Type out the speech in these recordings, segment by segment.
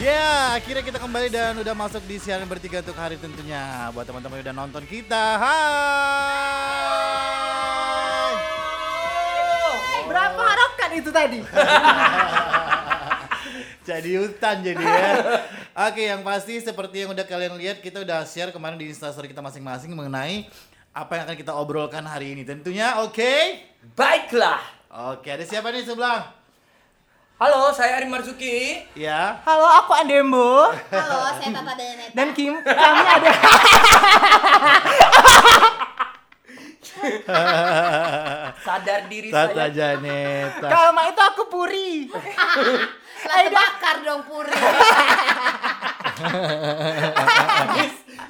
Ya, akhirnya kita kembali dan udah masuk di siaran bertiga untuk hari tentunya. Buat teman-teman yang udah nonton kita, hai. Berapa harokat itu tadi? Jadi hutan jadi ya. Oke, yang pasti seperti yang udah kalian lihat, kita udah share kemarin di Instastory kita masing-masing mengenai apa yang akan kita obrolkan hari ini. Tentunya, oke? Baiklah. Oke, ada siapa nih sebelah? Halo, saya Ari Marzuki. Ya. Halo, aku Andembo Halo, saya Tata Dayaneta. dan Kim. Kami ada Sadar diri Tata saya. Janeta. Kalma itu aku Puri. Lada bakar dong Puri.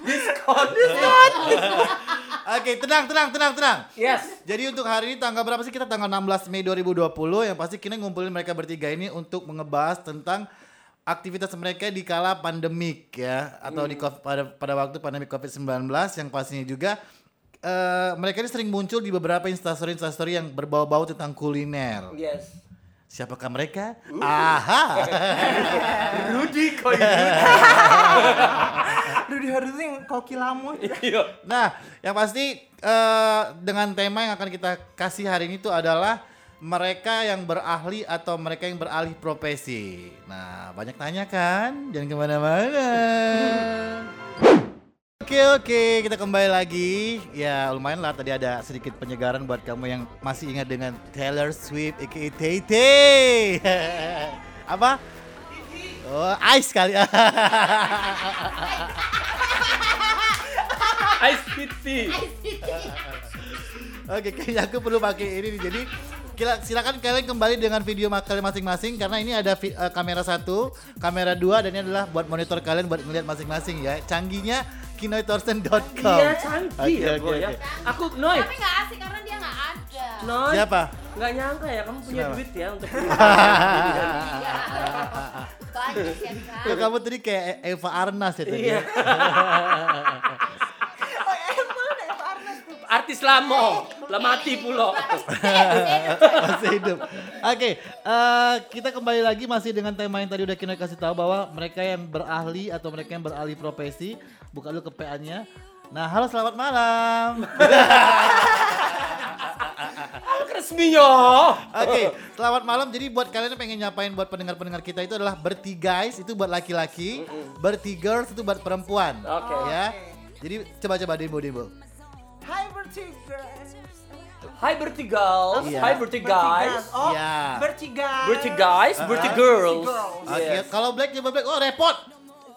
Diskon. Oke, tenang, tenang, tenang, tenang. Yes. Jadi untuk hari ini tanggal berapa sih kita tanggal 16 Mei 2020 yang pasti kita ngumpulin mereka bertiga ini untuk mengebahas tentang aktivitas mereka di kala pandemik ya atau di COVID- pada pada waktu pandemi Covid-19 yang pastinya juga eh, mereka ini sering muncul di beberapa instastory instastory yang berbau-bau tentang kuliner. Yes. Siapakah mereka? Aha. Rudi kok ini. Rudy Harus yang koki lamun. Iya. Nah, yang pasti eh, dengan tema yang akan kita kasih hari ini tuh adalah mereka yang berahli atau mereka yang beralih profesi. Nah, banyak tanya kan? Jangan ke mana-mana. Oke oke, kita kembali lagi. Ya lumayan lah tadi ada sedikit penyegaran buat kamu yang masih ingat dengan Taylor Swift, aka Tay Tay. Apa? Oh, ice kali. Ice City. Oke, kayaknya aku perlu pakai ini nih. Jadi silakan kalian kembali dengan video kalian masing-masing karena ini ada eh, kamera satu, kamera dua dan ini adalah buat monitor kalian buat ngeliat masing-masing ya. Canggihnya kinoitorsen.com. Iya canggih Oke, ya oke, gue ya. Aku Noy. Tapi nggak asik karena dia nggak ada. Noy. Siapa? Nggak nyangka ya kamu punya Kenapa? duit ya untuk Banyak ya kamu tadi kayak E- Eva Arnas ya tadi. Iya. Artis lamo, lah mati pulo. masih hidup. Oke, eh, kita kembali lagi masih dengan tema yang tadi udah kita kasih tahu bahwa mereka yang berahli atau mereka yang beralih profesi, buka dulu ke PA-nya. Nah, halo selamat malam. Resminya. Oke, selamat malam. Jadi buat kalian yang pengen nyapain buat pendengar-pendengar kita itu adalah bertigais itu buat laki-laki, bertigers itu buat perempuan. Oke. Ya. Jadi coba-coba demo demo. Hai bertigers. Hai bertigal, Iya. hai bertigas. Oh, Iya. bertiga. Bertigais, bertigirls. Girls. Oke, Yes. kalau black coba black. Oh, repot.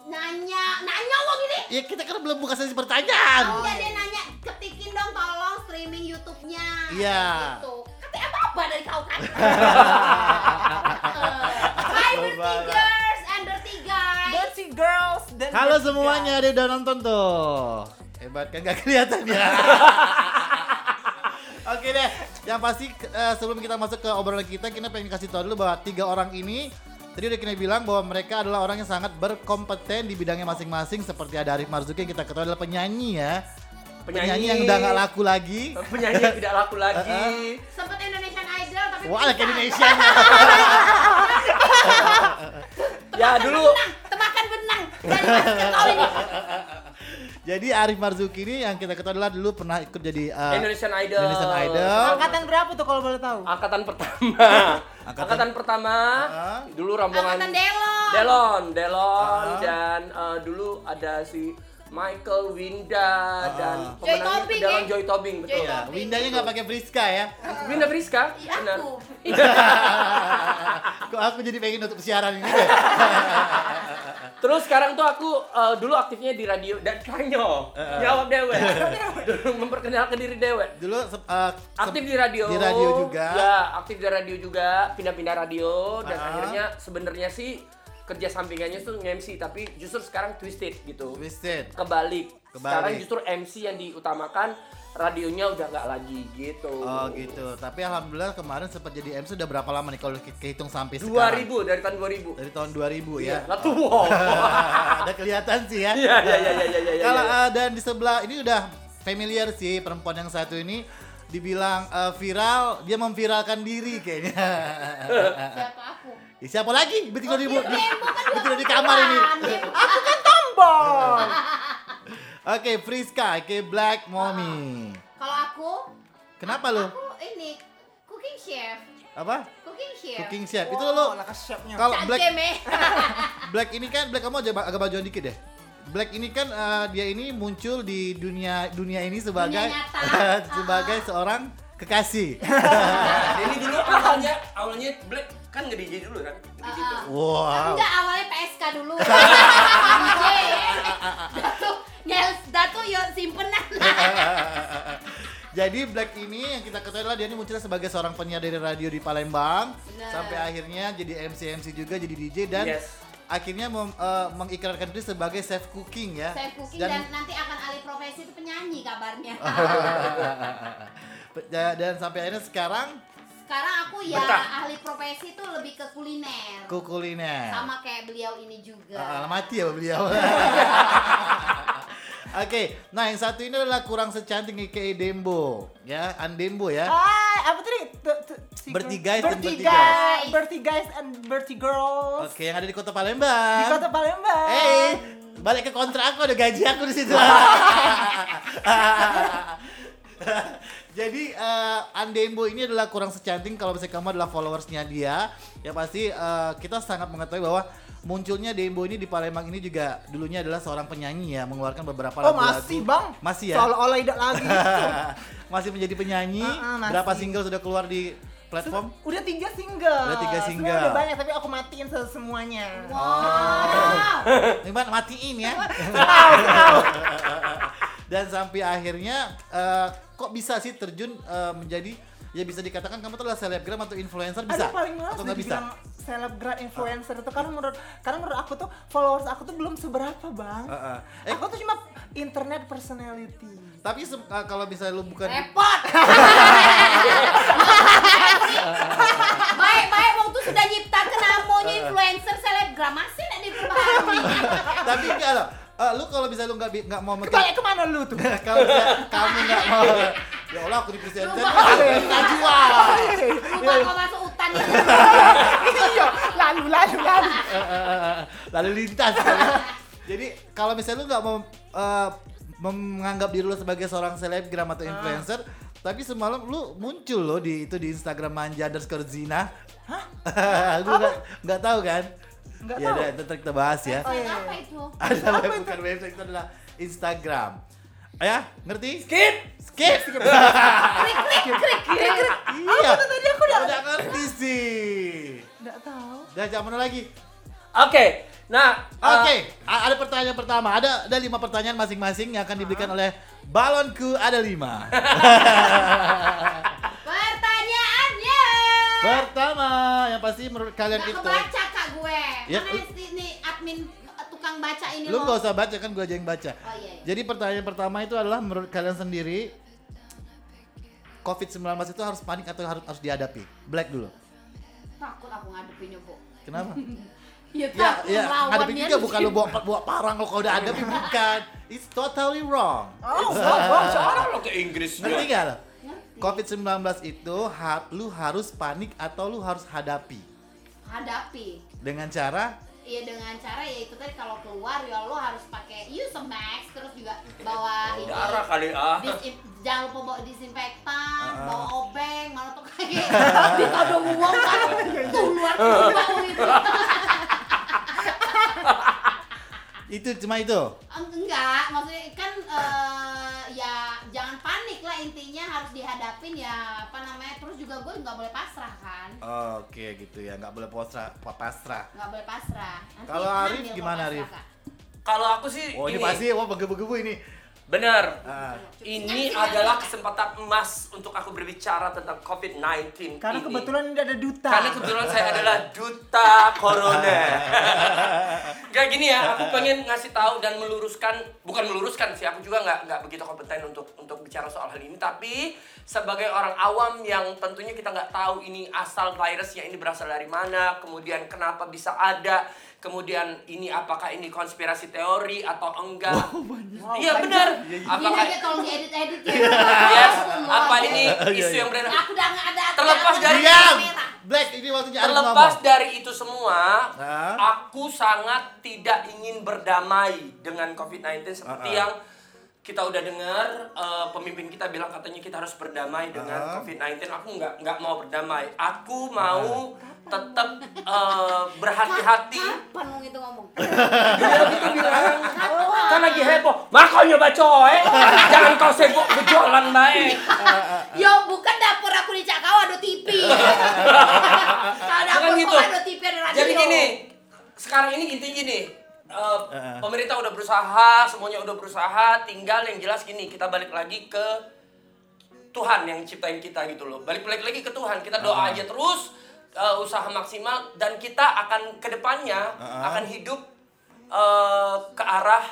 Nanya, nanya lo gini. Ya kita kan belum buka sesi pertanyaan. Enggak dia nanya, ketikin dong tolong streaming YouTube-nya. Iya. Gitu. Kata apa apa dari kau kan? Hai Bertigers and Dirty Guys. Berti girls dan Halo bertiga. semuanya, dia udah nonton tuh. Hebat kan gak kelihatan ya. Oke deh, yang pasti eh, sebelum kita masuk ke obrolan kita, kita pengen kasih tahu dulu bahwa tiga orang ini tadi udah kita bilang bahwa mereka adalah orang yang sangat berkompeten di bidangnya masing-masing seperti ada Arif Marzuki yang kita ketahui adalah penyanyi ya. Penyanyi, yang udah nggak laku lagi. Penyanyi yang tidak laku lagi. Sempet Indonesian Idol tapi Wah, pisah. Indonesia. Ya dulu Temakan benang dari ini. Jadi Arif Marzuki ini yang kita ketahui adalah dulu pernah ikut jadi eh, Indonesian Idol. Indonesian Idol. Angkatan berapa tuh kalau boleh tahu? Angkatan pertama. Angkatan- Angkatan, pertama. Ah. Dulu rombongan Angkatan Delon. Delon, Delon Ah. dan eh, dulu ada si Michael Winda dan Joy pemenangnya Tobing, Delon ya? Joy Tobing betul. Joy Ya, Tobing. Windanya nggak pakai Friska ya. Winda Friska, Iya benar. aku. Kok aku jadi pengen untuk siaran ini deh. Terus sekarang tuh aku eh, dulu aktifnya di radio dan kanyo. Jawab dewe. dulu memperkenalkan diri dewe. Dulu se- Aktif di radio. Di radio juga. Ya, aktif di radio juga, pindah-pindah radio dan Ah. akhirnya sebenarnya sih kerja sampingannya tuh nge-MC tapi justru sekarang twisted gitu. Twisted. Kebalik. Kebalik. Sekarang justru MC yang diutamakan, radionya udah nggak lagi gitu. Oh gitu. Tapi alhamdulillah kemarin sempat jadi MC udah berapa lama nih kalau kehitung sampai 2000 sekarang? dari tahun 2000. Dari tahun 2000 ya. Lah tuh wow. Ada kelihatan sih ya. Iya iya iya iya iya. iya, Kalau iya. eh, dan di sebelah ini udah familiar sih perempuan yang satu ini dibilang eh, viral, dia memviralkan diri kayaknya. Siapa aku? Siapa lagi? Betul di, di, Dembo kan betul di kamar ini. Aku kan tombol. Oke, Friska, oke Black Mommy. Kalau aku, Kenapa lu? aku ini cooking chef. Apa? Cooking chef. Cooking chef. Itu lu chefnya. kalau Black Jeme. Black ini kan Black kamu agak, agak bajuan dikit deh. Black ini kan eh, dia ini muncul di dunia dunia ini sebagai Dunia nyata. sebagai seorang kekasih. Nah, ini dulu awalnya awalnya Black kan nge-DJ dulu kan. Nge-DJ Ah. dulu. Wow. Enggak awalnya PSK dulu. DJ. Datu Nels Datu yuk simpenan. Jadi Black ini yang kita ketahui adalah dia ini munculnya sebagai seorang penyiar dari radio di Palembang Benar. sampai akhirnya jadi MC MC juga jadi DJ dan Yes. akhirnya mem- eh, mengikrarkan diri sebagai chef cooking ya. Saya cooking dan, nanti akan alih profesi itu penyanyi kabarnya. dan, dan sampai akhirnya sekarang Sekarang aku ya Betah. ahli profesi itu lebih ke kuliner. ke kuliner. Sama kayak beliau ini juga. Ah, mati ya beliau. Oke, nah yang satu ini adalah kurang secantik kayak Dembo, ya, Andembo ya. Ah, apa tadi? Berti guys dan Berti guys, Berti guys and Berti girls. Oke, yang ada di Kota Palembang. Di kota Palembang. Eh, balik ke kontrak aku ada gaji aku di situ. Jadi eh, Andembo ini adalah kurang secantik kalau misalnya kamu adalah followersnya dia, ya pasti eh, kita sangat mengetahui bahwa munculnya Dembo ini di Palembang ini juga dulunya adalah seorang penyanyi ya, mengeluarkan beberapa Oh lagu-lagu. masih bang? Masih ya. Seolah-olah tidak lagi. masih menjadi penyanyi. Ah, ah, masih. Berapa single sudah keluar di platform? Udah tiga single. Udah tiga single. Udah banyak tapi aku matiin se- semuanya. Wow. Gimana matiin ya? Dan sampai akhirnya eh, kok bisa sih terjun eh, menjadi ya bisa dikatakan kamu tuh adalah selebgram atau influencer bisa Aduh paling males atau nggak bisa? selebgram influencer itu karena menurut karena menurut aku tuh followers aku tuh belum seberapa bang. Heeh. Eh, Aku tuh cuma internet personality. tapi eh, kalau misalnya lu bukan Repot. baik baik wong tuh sudah nyiptakan namanya influencer selebgram masih nggak diperbaharui. tapi enggak loh. Eh, lu kalau bisa lu nggak nggak mau Tanya ke mana lu tuh? kalau kamu nggak mau ya Allah aku di presenter nggak jual kau masuk hutan itu. iya, lalu lalu lalu. lalu lintas. Jadi kalau misalnya lu nggak mau eh, menganggap diri lu sebagai seorang selebgram atau influencer tapi semalam lu muncul loh di itu di Instagram manja underscore zina. Hah? gue nggak nggak tahu kan Nggak ya tahu. udah ntar kita bahas ya Oh, iya. Apa itu? ada web bukan website itu adalah Instagram ya ngerti Skip. skip Krik krik krik krik krik. iya Apa tadi aku udah- udah ngerti sih Nggak tahu. udah jam mana lagi Oke. Nah, Oke, eh, a- ada pertanyaan pertama. Ada ada lima pertanyaan masing-masing yang akan diberikan oleh balonku ada lima. Pertama, yang pasti menurut kalian Nggak itu, kebaca kak gue. Ya, Mana lu- ini admin eh, tukang baca ini lu loh. gak usah baca kan gue aja yang baca. Oh iya. iya. Jadi pertanyaan pertama itu adalah menurut kalian sendiri, COVID-19 itu harus panik atau harus harus dihadapi? Black dulu. Takut aku ngadepinnya bu. Kenapa? Ya ya, takut ya, ngadepin juga di bukan lu bawa bawa parang lo kalau udah hadapi bukan. It's totally wrong. Oh, oh, sekarang lo ke Inggris Ngerti gak lo? Ngerti. COVID-19 itu ha- lu harus panik atau lu harus hadapi Hadapi. dengan cara Iya dengan cara ya itu tadi kalau keluar ya lo harus pakai use a mask terus juga bawa ini Darah kali ah. jangan lupa bawa disinfektan, Ah. bawa obeng, malah tuh kayak ditodong uang kan tuh luar keluar gitu. itu cuma itu. Eng- Enggak, maksudnya kan eh, intinya harus dihadapin ya apa namanya terus juga gue nggak boleh pasrah kan Oke gitu ya, nggak boleh pasrah, pasrah. nggak boleh pasrah Kalau Arif gimana, Arif? Kalau aku sih Oh ini, ini, pasti, wah begebu-gebu ini. Benar. Ah, Ini adalah kesempatan emas untuk aku berbicara tentang COVID-19 Karena ini. kebetulan ini ada duta. Karena kebetulan saya adalah duta corona. Gak gini ya, aku pengen ngasih tahu dan meluruskan, bukan meluruskan sih, aku juga nggak nggak begitu kompeten untuk untuk bicara soal hal ini. Tapi sebagai orang awam yang tentunya kita nggak tahu ini asal virusnya ini berasal dari mana, kemudian kenapa bisa ada, kemudian ini apakah ini konspirasi teori atau enggak? Iya benar. Gini Apakah aja tolong diedit-edit ya. yes, Aku apa ini Iya, isu iya. yang beredar? Aku udah nggak ada. Terlepas dari- Diam! merah. Black ini waktunya Terlepas dari itu semua, aku sangat tidak ingin berdamai dengan COVID-19 seperti yang kita udah dengar eh, pemimpin kita bilang katanya kita harus berdamai dengan Ah. COVID-19. Aku nggak nggak mau berdamai. Aku mau tetap eh, berhati-hati. Kapan lu itu ngomong? Dia gitu bilang. Kan lagi heboh. Makanya bacoy. Jangan kau sibuk berjualan baik. Yo, bukan dapur aku di Cakawa ada TV. Kalau dapur gitu. ada TV ada radio. Jadi gini, sekarang ini intinya gini, eh, Heeh. pemerintah udah berusaha, semuanya udah berusaha, tinggal yang jelas gini, kita balik lagi ke Tuhan yang ciptain kita gitu loh. Balik-balik lagi ke Tuhan, kita doa aja terus, eh, usaha maksimal dan kita akan ke depannya Heeh. akan hidup eh, ke arah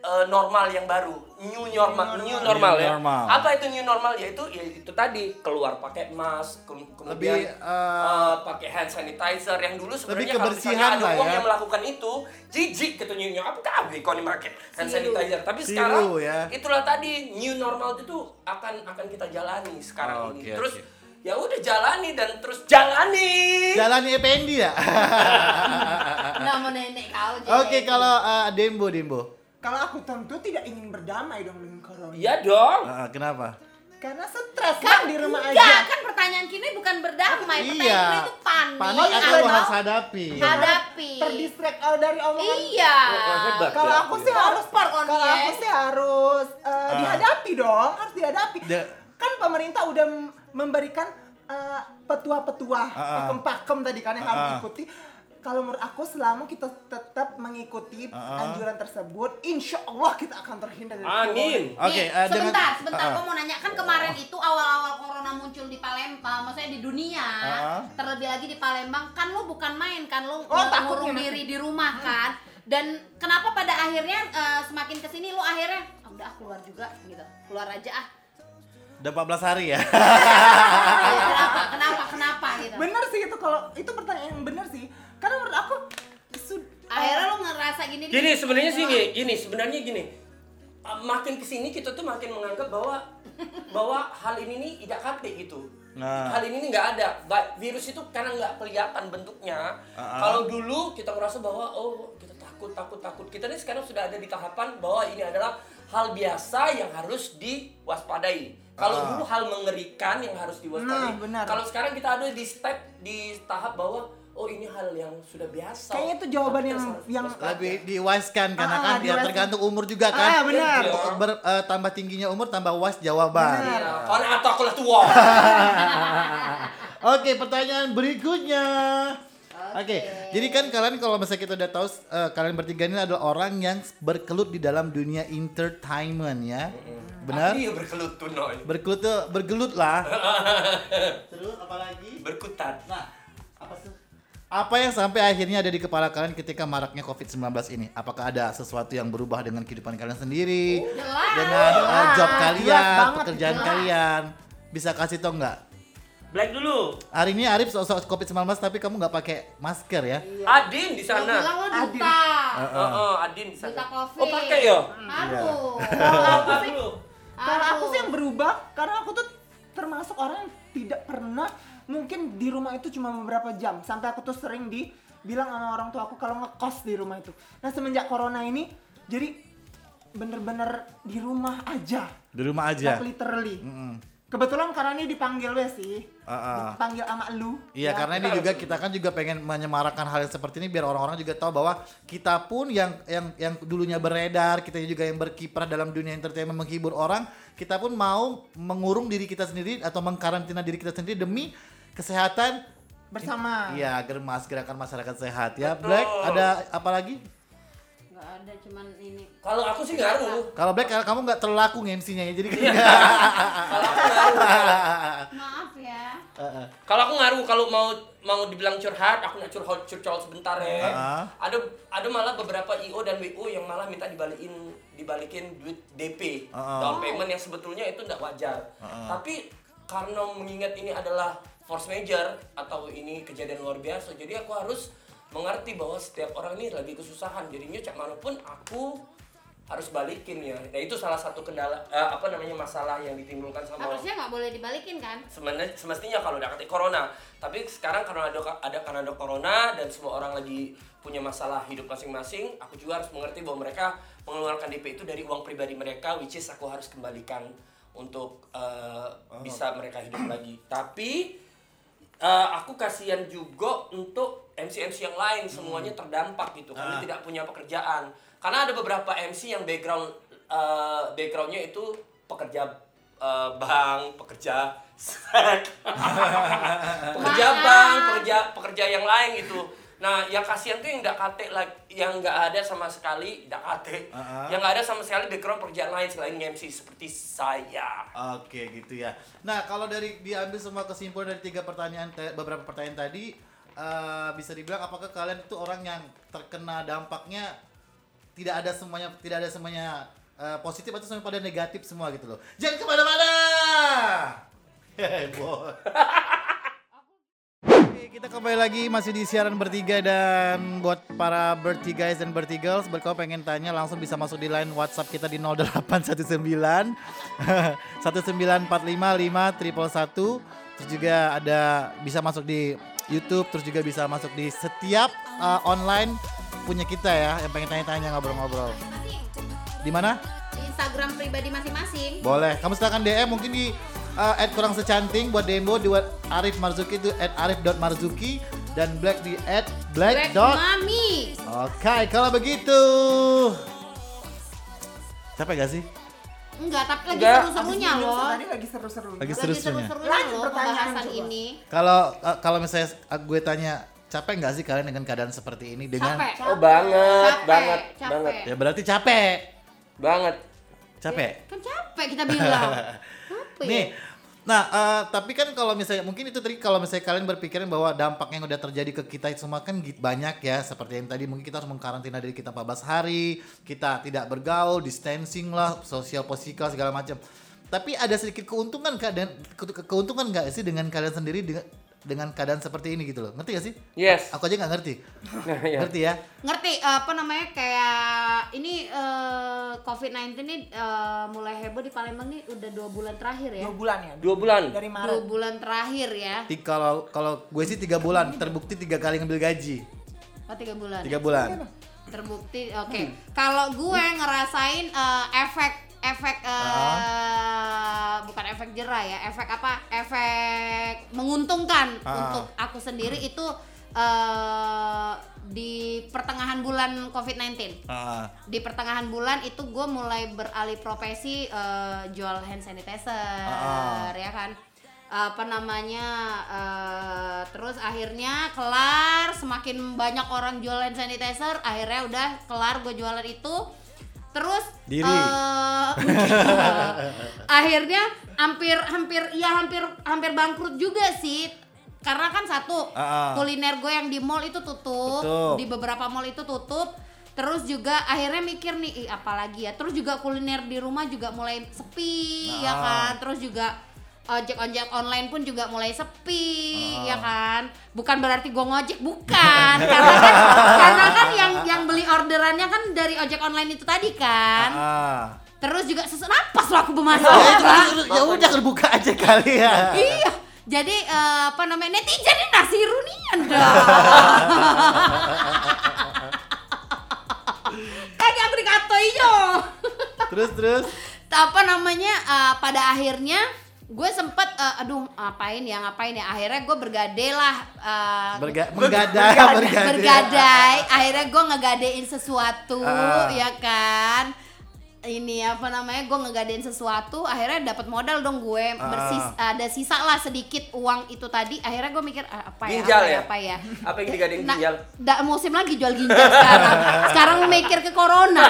eh, normal yang baru, new normal, new normal, New ya. normal. Apa itu new normal? Yaitu ya itu tadi keluar pakai mask, kem- kemudian Lebih, eh, eh, pakai hand sanitizer yang dulu sebenarnya kalau misalnya ada uang ya. yang melakukan itu jijik gitu nyonya apa kabeh kau pakai hand sanitizer tapi Silu, sekarang ya. itulah tadi new normal itu akan akan kita jalani sekarang Oh, ini oke, terus oke. Ya udah jalani dan terus jalani Jalani Ependi ya. Nama nenek kau. Oke, kalau eh, Dembo Dembo. Kalau aku tentu tidak ingin berdamai dong dengan corona. iya dong Eh, kenapa? Karena stres kan kan di rumah enggak, aja. kan pertanyaan kini bukan berdamai, pertanyaan Iya. kini itu panik, Panik atau harus hadapi. hadapi. Terdistract uh, dari omongan. Iya. Oh. Kalau Ya, aku iya. sih harus kon kalau dia. aku sih harus uh, dihadapi dong, harus dihadapi. De- Kan pemerintah udah memberikan uh, petua-petua, Ah, ah. pakem-pakem tadi kan yang Ah, harus diikuti. Kalau menurut aku selama kita tetap mengikuti ah. anjuran tersebut, insya Allah kita akan terhindar dari amin Oke, Nih, eh, dengan- sebentar, sebentar. Ah, ah. Gua mau nanya kan kemarin itu awal-awal corona muncul di Palembang, maksudnya di dunia, ah. terlebih lagi di Palembang, kan lu bukan main kan lu Oh, ngurung diri di rumah kan. Dan kenapa pada akhirnya eh, semakin ke sini lu akhirnya "Ah, udah ah, keluar juga gitu, keluar aja ah. Udah 14 hari ya. kenapa, kenapa, kenapa gitu. Bener sih itu kalau itu pertanyaan yang bener sih. Karena menurut aku Akhirnya lu ngerasa gini. gini sebenarnya sih "Wah, gini, gini sebenarnya gini Uh, makin ke sini kita tuh makin menganggap bahwa bahwa hal ini nih tidak kate gitu Nah. hal ini nih nggak ada virus itu karena nggak kelihatan bentuknya Ah. kalau dulu kita merasa bahwa oh kita takut takut takut kita nih sekarang sudah ada di tahapan bahwa ini adalah hal biasa yang harus diwaspadai kalau Ah. dulu hal mengerikan yang harus diwaspadai Nah, benar. kalau sekarang kita ada di step di tahap bahwa oh ini hal yang sudah biasa Kayaknya itu jawaban yang- yang-. Lebih diwaskan karena Ah, kan dia diwaskan. tergantung umur juga kan. Ah, benar. Ber- ber- eh, tambah tingginya umur tambah was jawaban. Benar. Iya, karena atau aku lah tua. Oke, pertanyaan berikutnya. Oke, jadi kan kalian kalau misalnya kita udah tahu eh, kalian bertiga ini adalah orang yang berkelut di dalam dunia entertainment ya. Benar? Iya berkelut tuh Noy. Berkelut tuh bergelut lah. Terus apa lagi? Berkutat. Nah, apa sih? Apa yang sampai akhirnya ada di kepala kalian ketika maraknya COVID-19 ini? Apakah ada sesuatu yang berubah dengan kehidupan kalian sendiri? Jelas. Dengan uh, Jelas, job jelas kalian, banget, pekerjaan jelas. kalian? Bisa kasih tau nggak? Black dulu. Hari ini Arif sok-sok COVID-19 tapi kamu nggak pakai masker ya? Adin di sana. bilang lu Adin. duta. Heeh, Adin di sana. Duta covid. Oh pakai ya? Aduh. Apa dulu? Kalau aku sih yang berubah karena aku tuh termasuk orang yang tidak pernah mungkin di rumah itu cuma beberapa jam sampai aku tuh sering dibilang sama orang tua aku kalau ngekos di rumah itu. Nah semenjak corona ini jadi bener-bener di rumah aja, Di rumah aja. like literally. Mm-mm. Kebetulan karena ini dipanggil wes sih, Ah, ah. dipanggil sama lu. Iya ya. karena ini juga kita kan juga pengen menyemarakan hal yang seperti ini biar orang-orang juga tahu bahwa kita pun yang yang yang dulunya beredar, kita juga yang berkiprah dalam dunia entertainment menghibur orang, kita pun mau mengurung diri kita sendiri atau mengkarantina diri kita sendiri demi kesehatan bersama. Iya, agar mas gerakan masyarakat sehat ya. Black ada apa lagi? Nggak ada cuman ini. Kalau aku sih ngaruh. Kalau Black kamu nggak terlaku MC-nya ya, jadi Kalau aku ngaruh. Maaf ya. Kalau aku ngaruh kalau mau mau dibilang curhat, aku nak curhat curcol sebentar ya. Ah. Ada ada malah beberapa IO dan WO yang malah minta dibalikin dibalikin duit DP Ah. down payment yang sebetulnya itu tidak wajar. Tapi karena mengingat ini adalah force major atau ini kejadian luar biasa, jadi aku harus mengerti bahwa setiap orang ini lagi kesusahan. Jadinya cak mana pun aku harus balikin ya. Nah itu salah satu kendala eh, apa namanya masalah yang ditimbulkan sama Harusnya nggak boleh dibalikin kan? sebenarnya semestinya kalau udah kata corona tapi sekarang karena ada ada karena ada corona dan semua orang lagi punya masalah hidup masing-masing aku juga harus mengerti bahwa mereka mengeluarkan DP itu dari uang pribadi mereka which is aku harus kembalikan untuk eh, bisa mereka hidup lagi tapi eh, aku kasihan juga untuk MC-MC yang lain semuanya terdampak gitu kami Ah. tidak punya pekerjaan. Karena ada beberapa MC yang background eh, backgroundnya itu pekerja eh, bank pekerja pekerja bank pekerja pekerja yang lain gitu nah yang kasihan tuh yang nggak kate lagi yang nggak ada sama sekali nggak kate Ah. yang nggak ada sama sekali background pekerjaan lain selain MC seperti saya Oke gitu ya. Nah kalau dari diambil semua kesimpulan dari tiga pertanyaan beberapa pertanyaan tadi eh, bisa dibilang apakah kalian itu orang yang terkena dampaknya tidak ada semuanya tidak ada semuanya eh, positif atau semuanya pada negatif semua gitu loh. Jangan ke mana-mana. Heboh. Kita kembali lagi masih di siaran bertiga dan buat para bertiga guys dan bertigals buat kau pengen tanya langsung bisa masuk di line WhatsApp kita di 0819 19455 triple satu terus juga ada bisa masuk di YouTube terus juga bisa masuk di setiap uh, online punya kita ya yang pengen tanya-tanya ngobrol-ngobrol di mana? Instagram pribadi masing-masing. Boleh. Kamu silakan DM mungkin di uh, at kurang secanting buat Dembo di Arif Marzuki itu at arif.marzuki dan Black di at black. Black Mami. Oke, kalau begitu. Capek gak sih? Enggak, tapi lagi seru-serunya loh. Tadi lagi seru-serunya. Lagi Lagi seru-serunya. Lanjut loh pertanyaan pembahasan ini. Kalau uh, kalau misalnya gue tanya capek nggak sih kalian dengan keadaan seperti ini dengan Capek. oh banget Capek, banget capek. banget ya berarti capek banget capek Kan capek kita bilang. Apa ya? nih nah eh, tapi kan kalau misalnya mungkin itu tadi kalau misalnya kalian berpikiran bahwa dampak yang udah terjadi ke kita itu semua kan banyak ya. Seperti yang tadi mungkin kita harus mengkarantina diri kita 14 hari kita tidak bergaul distancing lah sosial positif segala macam. Tapi ada sedikit keuntungan kak dan ke- keuntungan nggak sih dengan kalian sendiri dengan dengan keadaan seperti ini gitu loh ngerti gak sih yes aku aja nggak ngerti Iya. ngerti ya Ngerti apa namanya kayak ini eh, COVID-19 ini eh, mulai heboh di Palembang nih udah dua bulan terakhir ya. Dua bulan ya. dua bulan Dari Dua Maret. bulan terakhir ya. Kalau kalau gue sih tiga bulan terbukti tiga kali ngambil gaji Oh tiga bulan. tiga bulan Terbukti. Oke. Kalau gue ngerasain eh, efek efek eh, bukan efek jerah ya, efek apa? Efek menguntungkan Ah. untuk aku sendiri itu eh di pertengahan bulan COVID-19. Ah, di pertengahan bulan itu gue mulai beralih profesi eh, jual hand sanitizer Ah. ya kan apa namanya eh, terus akhirnya kelar semakin banyak orang jual hand sanitizer akhirnya udah kelar gue jualan itu terus Diri. eh, akhirnya hampir hampir ya hampir hampir bangkrut juga sih karena kan satu ah. kuliner gue yang di mall itu tutup, Tutup. di beberapa mall itu tutup terus juga akhirnya mikir nih "Ih, apalagi ya terus juga kuliner di rumah juga mulai sepi ya Ah. kan terus juga ojek ojek online pun juga mulai sepi Ah. ya kan bukan berarti gue ngojek bukan karena kan karena kan yang yang beli orderannya kan dari ojek online itu tadi kan ah. terus juga sesak napas lo aku Ya, bermasalah terus- ya udah buka aja kali ya. iya jadi eh, apa namanya netizen ini nasi runian dah kayak aku dikatai yo Terus terus. apa namanya eh, pada akhirnya gue sempet eh, aduh ngapain ya ngapain ya akhirnya gue bergadai lah eh, Berga bergadai, bergadai. bergadai akhirnya gue ngegadein sesuatu Ah. ya kan ini apa namanya gue ngegadein sesuatu akhirnya dapat modal dong gue Ah. bersis ada sisa lah sedikit uang itu tadi akhirnya gue mikir "Ah, apa ya Ginjal apa ya, ya? apa ya apa yang digading Nah, ginjal da- musim lagi jual ginjal sekarang sekarang mikir ke corona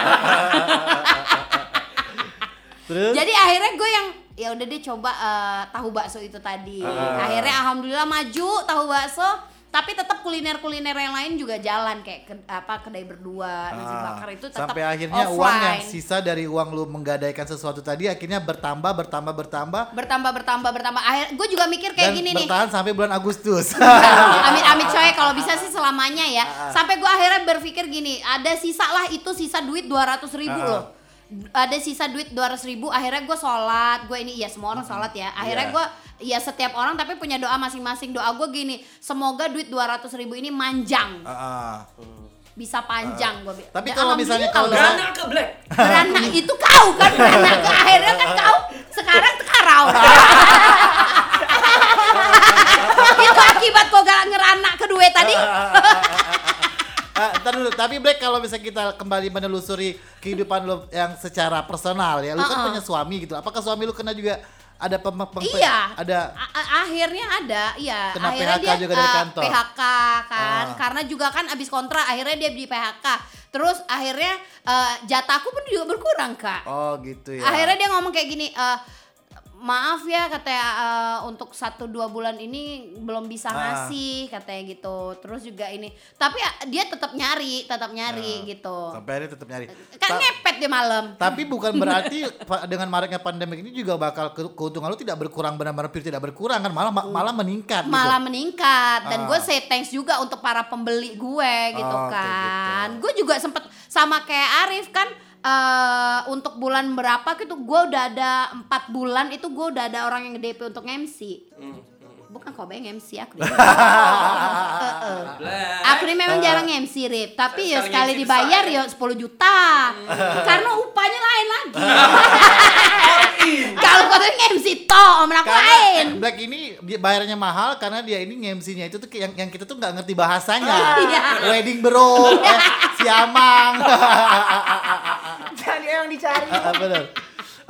Terus. jadi akhirnya gue yang ya udah deh coba eh, tahu bakso itu tadi. Ah. akhirnya alhamdulillah maju tahu bakso. Tapi tetap kuliner-kuliner yang lain juga jalan kayak ke- apa kedai berdua nasi Ah, bakar itu tetap sampai akhirnya uang yang offline. sisa dari uang lu menggadaikan sesuatu tadi akhirnya bertambah bertambah bertambah. Bertambah bertambah bertambah. Akhir gue juga mikir dan kayak gini nih. bertahan sampai bulan Agustus. amit amit coy kalau bisa sih selamanya ya. Ah, sampai gue akhirnya berpikir gini ada sisa lah itu sisa duit 200 ribu Ah. loh ada sisa duit 200 ribu akhirnya gue sholat. Gue ini ya semua orang sholat ya. Akhirnya Iya. gue ya setiap orang tapi punya doa masing-masing. Doa gue gini semoga duit 200 ribu ini manjang. Ah, ah. bisa panjang gue Tapi kalau misalnya kalau Beranak ke black. beranak itu kau kan beranak akhirnya kan kau sekarang sekarang itu akibat kau gak ngeranak kedua tadi Ah, ntar dulu, tapi Black kalau bisa kita kembali menelusuri kehidupan lo yang secara personal ya, lu kan Uh-uh. punya suami gitu. Apakah suami lu kena juga ada pem, pem- Iya. ada A- akhirnya ada, iya. Kena akhirnya PHK dia juga dari eh, kantor. PHK kan, Ah. karena juga kan abis kontrak, akhirnya dia di PHK. Terus akhirnya eh, jatahku pun juga berkurang kak. oh gitu ya. Akhirnya dia ngomong kayak gini, eh, maaf ya katanya eh, untuk satu dua bulan ini belum bisa Ah. ngasih katanya gitu. Terus juga ini, tapi eh, dia tetap nyari, tetap nyari gitu. sampai akhirnya tetap nyari. Kan Ta- ngepet dia malam. tapi bukan berarti dengan maraknya pandemi ini juga bakal ke- keuntungan lu tidak berkurang benar-benar pure tidak berkurang kan malah malah meningkat gitu. malah meningkat dan Ah. gue say thanks juga untuk para pembeli gue gitu Oh, kan gue juga sempet sama kayak Arif kan eh untuk bulan berapa gitu gue udah ada empat bulan itu gue udah ada orang yang DP untuk MC bukan kau yang MC aku. Black. Aku ini memang jarang MC Rip, tapi ya Sekali dibayar ya 10 juta. Karena upahnya lain lagi. Kalau kau tuh MC toh, mana aku lain. Black ini dia bayarnya mahal karena dia ini nge-MC-nya itu tuh yang yang kita tuh nggak ngerti bahasanya. Iya. Wedding bro, eh, siamang. Jadi yang dicari. Ah, Benar.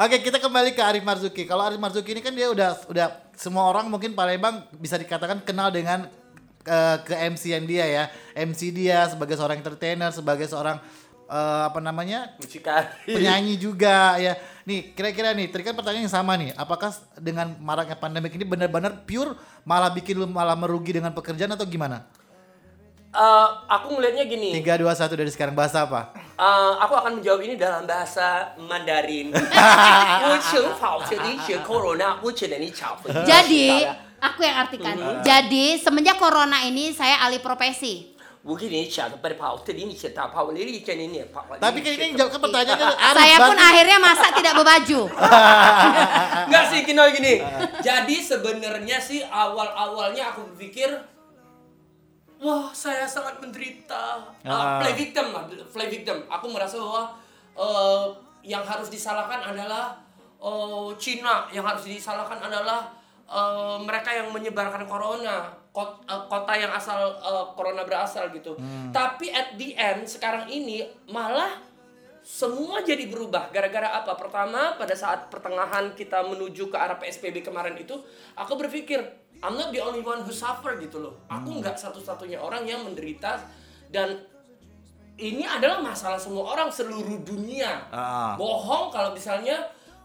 Oke, kita kembali ke Arif Marzuki. Kalau Arif Marzuki ini kan dia udah udah semua orang mungkin Palembang bisa dikatakan kenal dengan eh, ke MC-an dia ya. MC dia sebagai seorang entertainer, sebagai seorang eh, apa namanya? Mucikari. penyanyi juga ya. Nih, kira-kira nih, tadi kan pertanyaan yang sama nih. Apakah dengan maraknya pandemik ini benar-benar pure malah bikin lu malah merugi dengan pekerjaan atau gimana? Eh, aku ngelihatnya gini. 3 2 1 dari sekarang bahasa apa? Uh, aku akan menjawab ini dalam bahasa Mandarin. corona, Jadi, aku yang artikan. Uh. Jadi, semenjak corona ini saya alih profesi. Tapi kayaknya yang jawab pertanyaan Saya pun akhirnya masa tidak berbaju. Enggak sih, Kino gini. Jadi sebenarnya sih awal-awalnya aku berpikir wah saya sangat menderita. Uh, play victim lah, play victim. Aku merasa bahwa eh, yang harus disalahkan adalah eh, Cina, yang harus disalahkan adalah eh, mereka yang menyebarkan corona, kot- eh, kota yang asal eh, corona berasal gitu. Tapi at the end sekarang ini malah semua jadi berubah gara-gara apa? Pertama, pada saat pertengahan kita menuju ke arah PSBB kemarin itu, aku berpikir I'm not the only one who suffer gitu loh. Aku nggak satu-satunya orang yang menderita dan ini adalah masalah semua orang seluruh dunia. Ah. Bohong kalau misalnya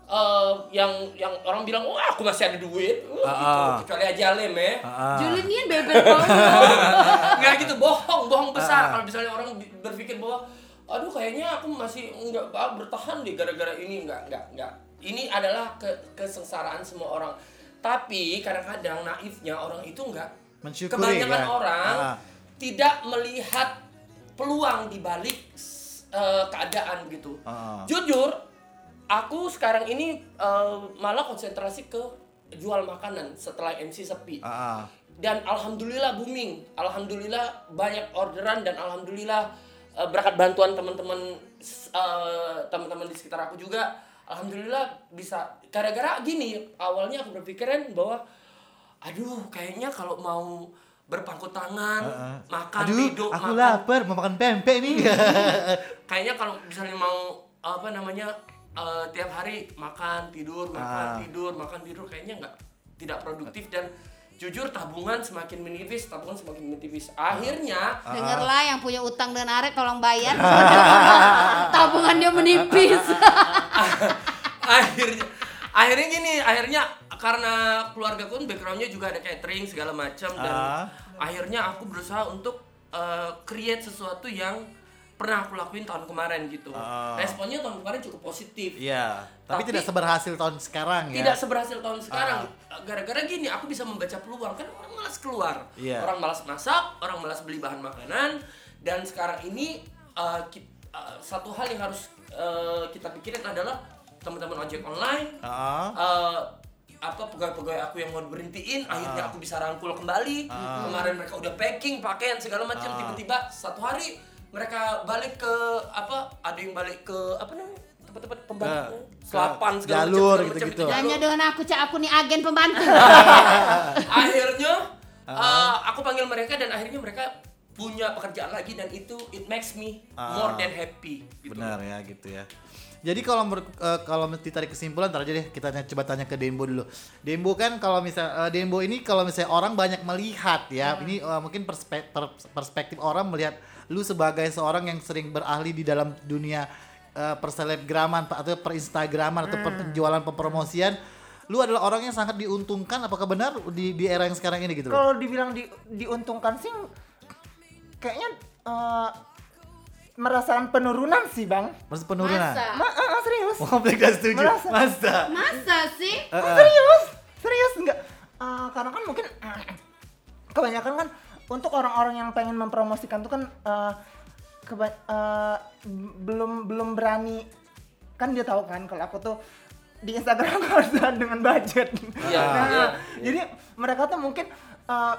eh, yang yang orang bilang, wah aku masih ada duit, Wah, gitu. Ah. kecuali aja lem ya. Ah. Julian bebel banget. nggak gitu bohong bohong besar kalau misalnya orang berpikir bahwa aduh kayaknya aku masih nggak ah, bertahan deh gara-gara ini nggak nggak nggak ini adalah ke kesengsaraan semua orang tapi kadang-kadang naifnya orang itu nggak Mensyukuri, kebanyakan ya. orang Ah. tidak melihat peluang di balik eh, keadaan gitu Ah. jujur aku sekarang ini eh, malah konsentrasi ke jual makanan setelah MC sepi Ah, dan alhamdulillah booming alhamdulillah banyak orderan dan alhamdulillah eh, berkat bantuan teman-teman teman-teman di sekitar aku juga alhamdulillah bisa gara-gara gini awalnya aku berpikiran bahwa aduh kayaknya kalau mau berpangku tangan Ah, ah. makan Aduh, tidur aku makan lapar mau makan pempek nih. kayaknya kalau misalnya mau apa namanya eh, tiap hari makan tidur makan Ah. tidur makan tidur kayaknya nggak tidak produktif dan jujur tabungan semakin menipis tabungan semakin menipis akhirnya Dengarlah yang punya utang dengan Arif tolong bayar. Tabungannya menipis. akhirnya akhirnya gini akhirnya karena keluarga pun backgroundnya juga ada catering segala macam dan Ah. akhirnya aku berusaha untuk eh, create sesuatu yang pernah aku lakuin tahun kemarin gitu Ah. responnya tahun kemarin cukup positif Iya, tapi, Tapi- tidak seberhasil tahun sekarang ya. tidak seberhasil tahun sekarang Ah. gara-gara gini aku bisa membaca peluang kan orang malas keluar Iya. orang malas masak orang malas beli bahan makanan dan sekarang ini uh, ki- uh, satu hal yang harus eh, kita pikirin adalah teman-teman ojek online Ah. eh, apa pegawai-pegawai aku yang mau berhentiin akhirnya aku bisa rangkul kembali kemarin mereka udah packing pakaian segala macam Ah. tiba-tiba satu hari mereka balik ke apa ada yang balik ke apa namanya tempat-tempat pembantu Ke- selapan ke segala jalur macam, segala macam, gitu-gitu. itu jalur. Hanya dengan aku cak aku nih agen pembantu. akhirnya uh, aku panggil mereka dan akhirnya mereka punya pekerjaan lagi dan itu it makes me more than happy gitu. Benar ya gitu ya. Jadi kalau eh, kalau ditarik kesimpulan ntar aja deh kita tanya- coba tanya ke Dembo dulu. Dembo kan kalau misal eh, Dembo ini kalau misalnya orang banyak melihat ya, ini eh, mungkin perspek- per- perspektif orang melihat lu sebagai seorang yang sering berahli di dalam dunia eh, perselebgraman atau perinstagraman atau per- penjualan pempromosian. Lu adalah orang yang sangat diuntungkan apakah benar di di era yang sekarang ini gitu loh? Kalau dibilang di, diuntungkan sih kayaknya eh, merasakan penurunan sih, Bang. Maksud penurunan. Masa? Ma ah, serius. Oh, Black gak setuju. Merasa. Masa? Masa sih? Ah, eh. serius. Serius enggak? Eh, karena kan mungkin kebanyakan kan untuk orang-orang yang pengen mempromosikan tuh kan eh, keba- eh, b- belum belum berani kan dia tahu kan kalau aku tuh di Instagram harus dengan budget. Iya, Nah, iya, jadi mereka tuh mungkin eh,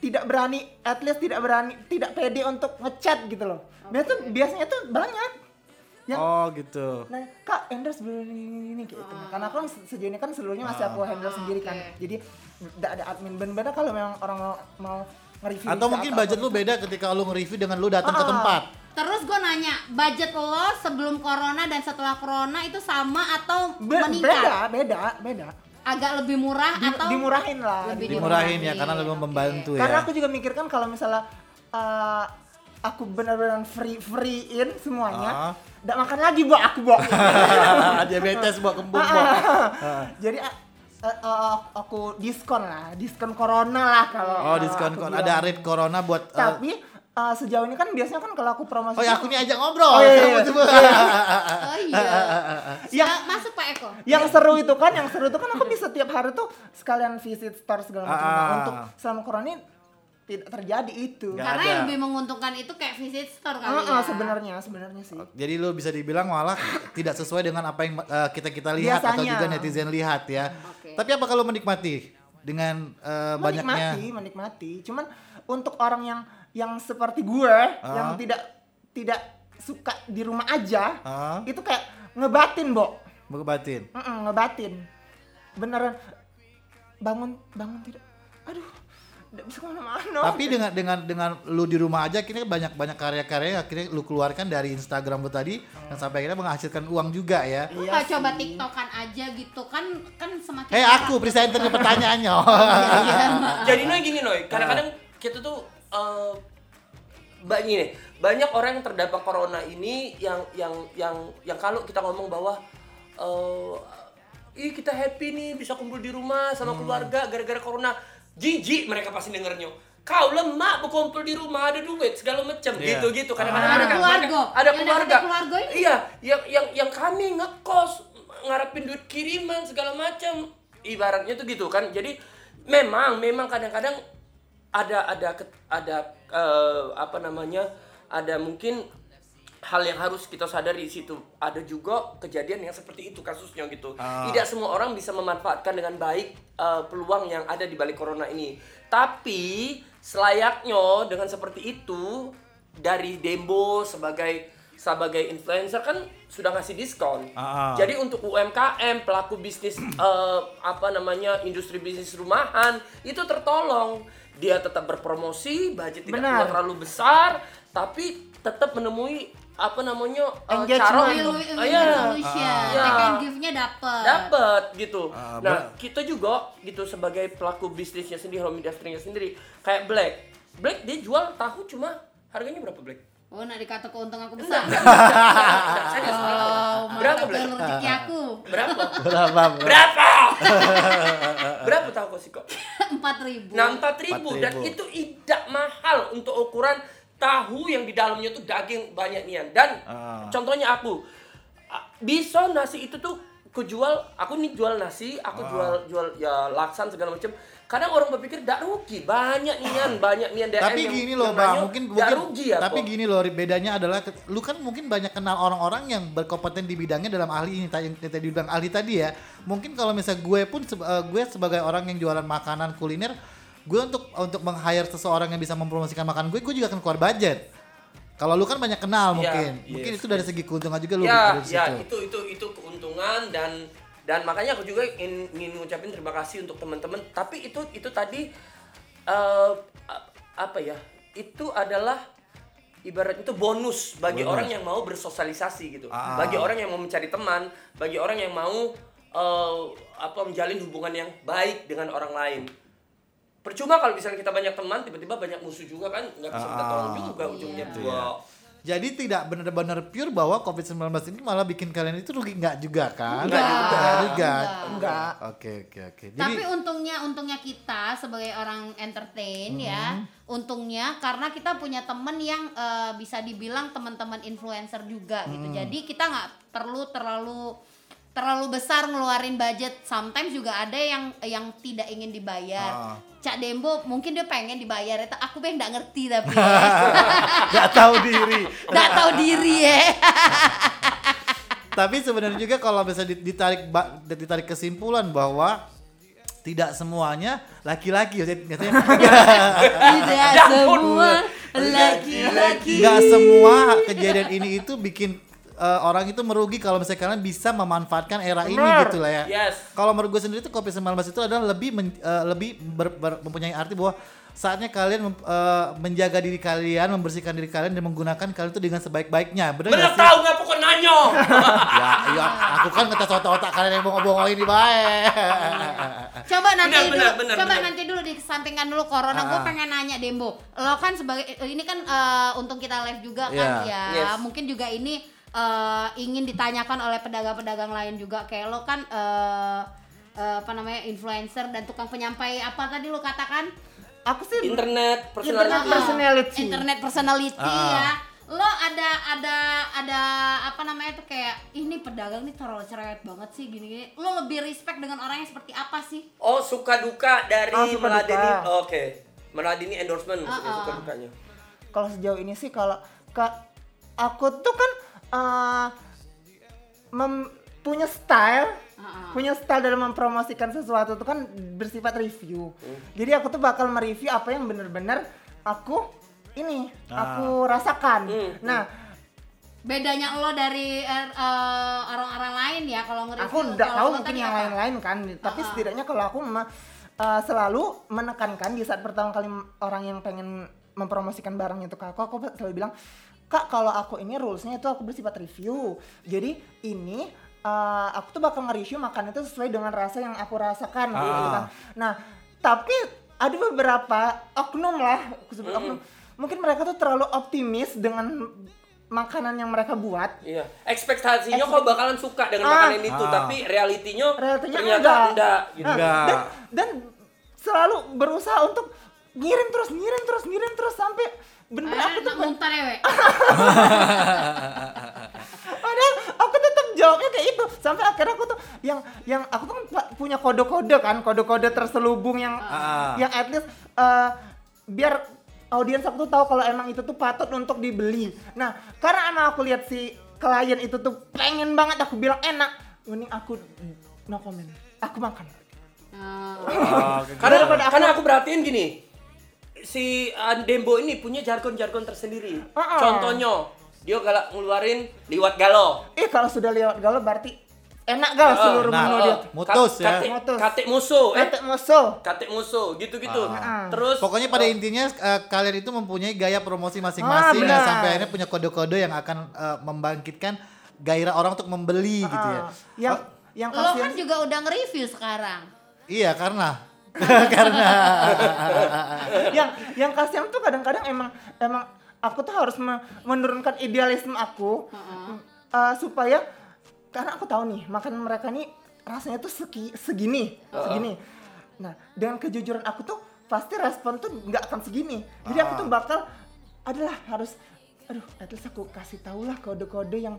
tidak berani, at least tidak berani, tidak pede untuk ngechat gitu loh. Dia tuh biasanya tuh banyak yang Oh gitu. Nah, Kak, endorse beli ini, ini, ini gitu. Karena aku se- sejauh ini kan seluruhnya masih aku handle sendiri kan. oke. Jadi tidak ada admin. Benar-benar kalau memang orang mau, mau nge-review Atau mungkin budget lu beda ketika lu nge-review dengan lu datang ke Ah. tempat. Terus gue nanya, budget lo sebelum corona dan setelah corona itu sama atau Be- meningkat? beda, beda, beda. Agak lebih murah Di- atau dimurahin lah. Lebih Dimurahin ya dimurahin, karena lebih oke. membantu Karena ya. aku juga mikirkan kalau misalnya uh, aku benar-benar free freein semuanya, Ah. nggak makan lagi bu aku bu. Diabetes buat kembung Ah, Bok. ah. Jadi uh, uh, uh, aku diskon lah, diskon corona lah kalau. Oh, diskon bilang. ada rate corona buat eh, Tapi uh, sejauh ini kan biasanya kan kalau aku promosi Oh ya aku nih ajak ngobrol. Oh, iya, iya. coba. Oh iya. Yang Ya, masuk Pak Eko. yang seru itu kan, yang seru itu kan aku bisa tiap hari tuh sekalian visit store segala macam. Nah, Ah. untuk selama corona ini tidak terjadi itu. Nggak Karena ada. yang lebih menguntungkan itu kayak visit store kali Ah, ah, ya. sebenarnya sebenarnya sih. Jadi lu bisa dibilang malah tidak sesuai dengan apa yang eh, kita kita lihat atau Biasanya. juga netizen lihat ya. Oke. Tapi apa kalau menikmati dengan eh, banyaknya Menikmati, menikmati. Cuman untuk orang yang yang seperti gue yang tidak tidak suka di rumah aja, Ah. itu kayak ngebatin, Bo. berbatin? Mm-mm, ngebatin. Beneran bangun bangun tidak. Aduh, tidak bisa ke mana-mana. Tapi dengan dengan dengan lu di rumah aja akhirnya banyak banyak karya-karya yang akhirnya lu keluarkan dari Instagram lu tadi dan sampai akhirnya menghasilkan uang juga ya. Lu Iya coba tiktokan aja gitu kan kan semakin Hei parah. aku presenter pertanyaannya. Jadi Noy gini Noy, kadang-kadang kita tuh eh ba- gini, banyak orang yang terdampak corona ini yang yang yang yang kalau kita ngomong bahwa eh ih kita happy nih bisa kumpul di rumah sama keluarga gara-gara corona. Jijik mereka pasti dengernya. Kau lemah berkumpul di rumah ada duit segala macam Iya. gitu gitu kadang-kadang Ada mereka- keluarga. mereka- ada Yang keluarga namanya keluarga ini. iya yang yang yang kami ngekos ngarepin duit kiriman segala macam ibaratnya tuh gitu kan jadi memang memang kadang-kadang ada ada ada eh, apa namanya ada mungkin hal yang harus kita sadari di situ. Ada juga kejadian yang seperti itu kasusnya gitu. Ah. tidak semua orang bisa memanfaatkan dengan baik eh, peluang yang ada di balik corona ini. Tapi selayaknya dengan seperti itu dari Dembo sebagai sebagai influencer kan sudah ngasih diskon. Ah. jadi untuk UMKM pelaku bisnis eh, apa namanya industri bisnis rumahan itu tertolong dia tetap berpromosi budget tidak Benar. keluar terlalu besar tapi tetap menemui apa namanya eh, Engagement. cara untuk. Iya. Take and give-nya dapet. dapat gitu. Ah, nah, kita juga gitu sebagai pelaku bisnisnya sendiri, home industry-nya sendiri. Kayak Black. Black dia jual tahu cuma harganya berapa Black? Oh, nak dikata keuntungan aku besar. Enggak, enggak, serius, Oh, berapa Black? Berapa? Berapa? Berapa? berapa tahu kok sih kok? Empat ribu. Nah, empat ribu dan 4.000. itu tidak mahal untuk ukuran tahu yang di dalamnya tuh daging banyak nian dan Ah. contohnya aku bisa nasi itu tuh aku jual aku nih jual nasi aku jual jual ya laksan segala macam kadang orang berpikir tidak rugi banyak nian banyak nian DM tapi gini loh bang mungkin "Nggak mungkin rugi ya tapi kok." gini loh bedanya adalah lu kan mungkin banyak kenal orang-orang yang berkompeten di bidangnya dalam ahli ini tadi yang tadi bilang ahli tadi ya mungkin kalau misalnya gue pun eh, gue sebagai orang yang jualan makanan kuliner gue untuk untuk meng-hire seseorang yang bisa mempromosikan makanan gue gue juga akan keluar budget kalau lu kan banyak kenal Iya, mungkin mungkin yes, itu dari segi keuntungan juga lu ya dari ya situ. itu itu itu keuntungan dan dan makanya aku juga ingin, ingin ngucapin terima kasih untuk teman-teman tapi itu itu tadi eh, a- apa ya itu adalah ibarat itu bonus bagi Bonus. orang yang mau bersosialisasi gitu Ah. bagi orang yang mau mencari teman bagi orang yang mau eh, apa menjalin hubungan yang baik dengan orang lain percuma kalau misalnya kita banyak teman tiba-tiba banyak musuh juga kan nggak bisa minta tolong Ah. juga ujungnya tua Jadi tidak benar-benar pure bahwa COVID-19 ini malah bikin kalian itu rugi nggak juga kan? Nggak juga. Nggak juga. Enggak. Oke oke oke. Jadi Tapi untungnya untungnya kita sebagai orang entertain ya, Mm-hmm. untungnya karena kita punya temen yang eh, bisa dibilang teman-teman influencer juga gitu. Mm. Jadi kita nggak perlu terlalu terlalu besar ngeluarin budget. Sometimes juga ada yang yang tidak ingin dibayar. Ah. Cak Dembo mungkin dia pengen dibayar, itu aku pengen nggak ngerti tapi nggak tahu diri. nggak tahu diri ya. Tapi sebenarnya juga kalau bisa di- ditarik ditarik kesimpulan bahwa tidak semuanya laki-laki biasanya Tidak semua laki-laki. nggak semua kejadian ini itu bikin eh, orang itu merugi kalau misalnya kalian bisa memanfaatkan era ini Benar. gitu lah ya. Yes. Kalau menurut gue sendiri tuh COVID-19 itu adalah lebih men- eh, lebih ber- ber- mempunyai arti bahwa saatnya kalian eh, menjaga diri kalian, membersihkan diri kalian dan menggunakan kalian itu dengan sebaik-baiknya. Benar Bener nggak sih? tahu nggak pokok nanyo. ya, ya, aku kan ngetes otak-otak kalian yang bongong-bongongin di baik. Coba nanti Benar, dulu, benar, benar, coba benar. nanti dulu dikesampingkan dulu corona. Gue Ah. pengen nanya Dembo, lo kan sebagai ini kan eh, untung kita live juga kan Iya. ya. Yes. Mungkin juga ini eh, ingin ditanyakan oleh pedagang-pedagang lain juga kayak lo kan eh, eh, apa namanya influencer dan tukang penyampai apa tadi lo katakan? Aku sih Internet, Internet personality. personality. Internet personality Ah. ya. Lo ada ada ada apa namanya tuh kayak ini pedagang nih terlalu cerewet banget sih gini-gini. Lo lebih respect dengan orang yang seperti apa sih? Oh suka duka dari Oh, suka meladeni. Oh, Oke, meladeni endorsement Ah, ah. suka dukanya. kalau sejauh ini sih kalau ke aku tuh kan eh, mem- punya style ah. punya style dalam mempromosikan sesuatu itu kan bersifat review Hmm. jadi aku tuh bakal mereview apa yang bener-bener aku ini Ah. aku rasakan Hmm, nah bedanya lo dari eh, eh, orang-orang lain ya kalau nge-review aku nggak tahu mungkin yang lain-lain kan tapi ah. setidaknya kalau aku uh, selalu menekankan di saat pertama kali orang yang pengen mempromosikan barang itu ke aku aku selalu bilang kak kalau aku ini rulesnya itu aku bersifat review jadi ini uh, aku tuh bakal nge-review makanan itu sesuai dengan rasa yang aku rasakan Ah. gitu kan nah tapi ada beberapa oknum lah aku sebut oknum mungkin mereka tuh terlalu optimis dengan makanan yang mereka buat Iya, ekspektasinya Ekspek- kok bakalan suka dengan Ah. makanan itu, Ah. tapi realitinya, Realitinya ternyata enggak. enggak. gitu. Nah, Enggak. Dan, dan selalu berusaha untuk ngirim terus, ngirim terus, ngirim terus sampai bener aku tuh muntah dewe. padahal aku tetap jawabnya kayak itu sampai akhirnya aku tuh yang yang aku tuh kan punya kode-kode kan kode-kode terselubung yang Ah. yang at least eh, biar audiens aku tuh tahu kalau emang itu tuh patut untuk dibeli. Nah karena emang aku lihat si klien itu tuh pengen banget aku bilang enak. Mending aku no comment aku makan. Eh, Karena, Daripada aku- karena aku perhatiin gini, si uh, Dembo ini punya jargon-jargon tersendiri. Ah, ah. Contohnya, dia galak ngeluarin liwat galo. Eh kalau sudah lewat galau berarti enak gal seluruh nah, menu dia. Mutus ya. Kate, Mutus. kate musuh, eh. Kate musuh. Kate musuh, gitu-gitu. Ah. Terus Pokoknya pada eh, intinya eh, kalian itu mempunyai gaya promosi masing-masing Ah, dan benar. sampai akhirnya punya kode-kode yang akan eh, membangkitkan gairah orang untuk membeli gitu ya. Yang Oh, yang lo kan juga udah nge-review sekarang. iya karena karena yang yang kasihan tuh kadang-kadang emang emang aku tuh harus me- menurunkan idealisme aku uh, supaya karena aku tahu nih makanan mereka nih rasanya tuh segi, segini segini. Nah dengan kejujuran aku tuh pasti respon tuh nggak akan segini. Jadi aku tuh bakal adalah harus aduh at least aku kasih tau lah kode-kode yang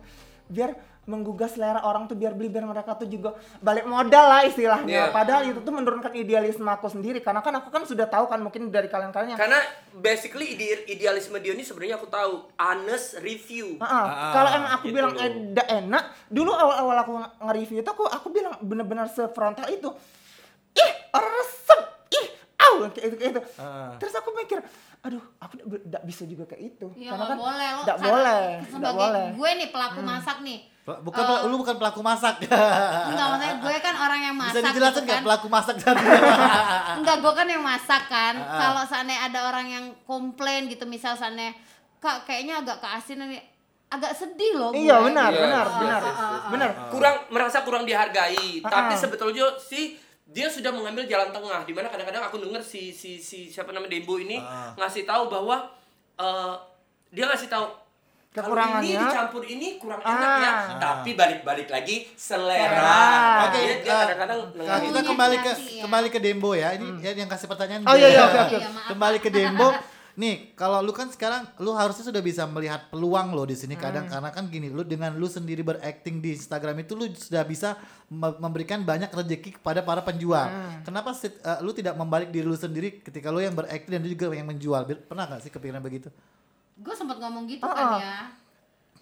biar menggugah selera orang tuh biar beli biar mereka tuh juga balik modal lah istilahnya. Iya. Padahal itu tuh menurunkan idealisme aku sendiri karena kan aku kan sudah tahu kan mungkin dari kalian-kalian yang Karena basically ide- idealisme dia ini sebenarnya aku tahu honest review. Ah, ah. kalau emang aku gitu bilang loh. eh, enak, dulu awal-awal aku nge- nge-review itu aku aku bilang bener-bener sefrontal itu. Ih, orang resep. Ih, kayak itu kayak itu. Ah. Terus aku mikir, aduh, aku tidak bisa juga kayak itu. Ya Karena kan boleh nggak karena boleh, Sebagai boleh. gue nih pelaku masak nih. Bukan pel- lu bukan pelaku masak. Enggak maksudnya gue kan orang yang Bisa masak dijelasin gitu kan. pelaku masak tadi? Enggak, gue kan yang masak kan. Ah. Kalau seandainya ada orang yang komplain gitu misal seandainya kak kayaknya agak keasinan nih agak sedih loh gue. Iya, benar, Iya, benar, iya, benar. iya, iya. Benar. kurang merasa kurang dihargai. Tapi sebetulnya sih dia sudah mengambil jalan tengah di mana kadang-kadang aku denger si si si siapa namanya Dembo ini Ah. ngasih tahu bahwa eh, dia ngasih tahu kalau ini Kekurangannya. dicampur ini kurang enak ya. Ah. Tapi balik-balik lagi selera. Selera. Oke, dia, dia kadang-kadang Nah, kita kembali ke ya. kembali ke Dembo ya. Ini ya yang kasih pertanyaan. Oh, iya, iya, oke, oke. Iya, maaf. Kembali ke Dembo. Nih, kalau lu kan sekarang lu harusnya sudah bisa melihat peluang lo di sini kadang Hmm. karena kan gini, lu dengan lu sendiri berakting di Instagram itu lu sudah bisa me- memberikan banyak rezeki kepada para penjual. Hmm. Kenapa sit- eh, lu tidak membalik diri lu sendiri ketika lu yang berakting dan lu juga yang menjual? Pernah gak sih kepikiran begitu? Gue sempat ngomong gitu Ah, kan ah. ya.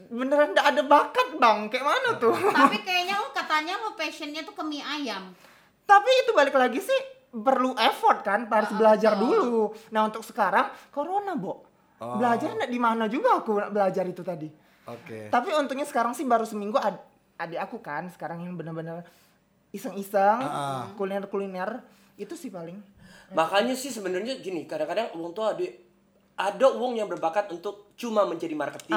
Beneran nggak ada bakat bang, kayak mana tuh? Tapi kayaknya lo katanya lo passionnya tuh ke mie ayam. Tapi itu balik lagi sih perlu effort kan, harus Ah, belajar betul. dulu. Nah untuk sekarang corona, Bo. Oh. Belajar di mana juga aku belajar itu tadi. Oke. Tapi untungnya sekarang sih baru seminggu ad- adik aku kan sekarang yang bener-bener iseng-iseng Ah, kuliner-kuliner itu sih paling. Makanya sih sebenarnya gini, kadang-kadang uang tuh ada ada uang yang berbakat untuk cuma menjadi marketing,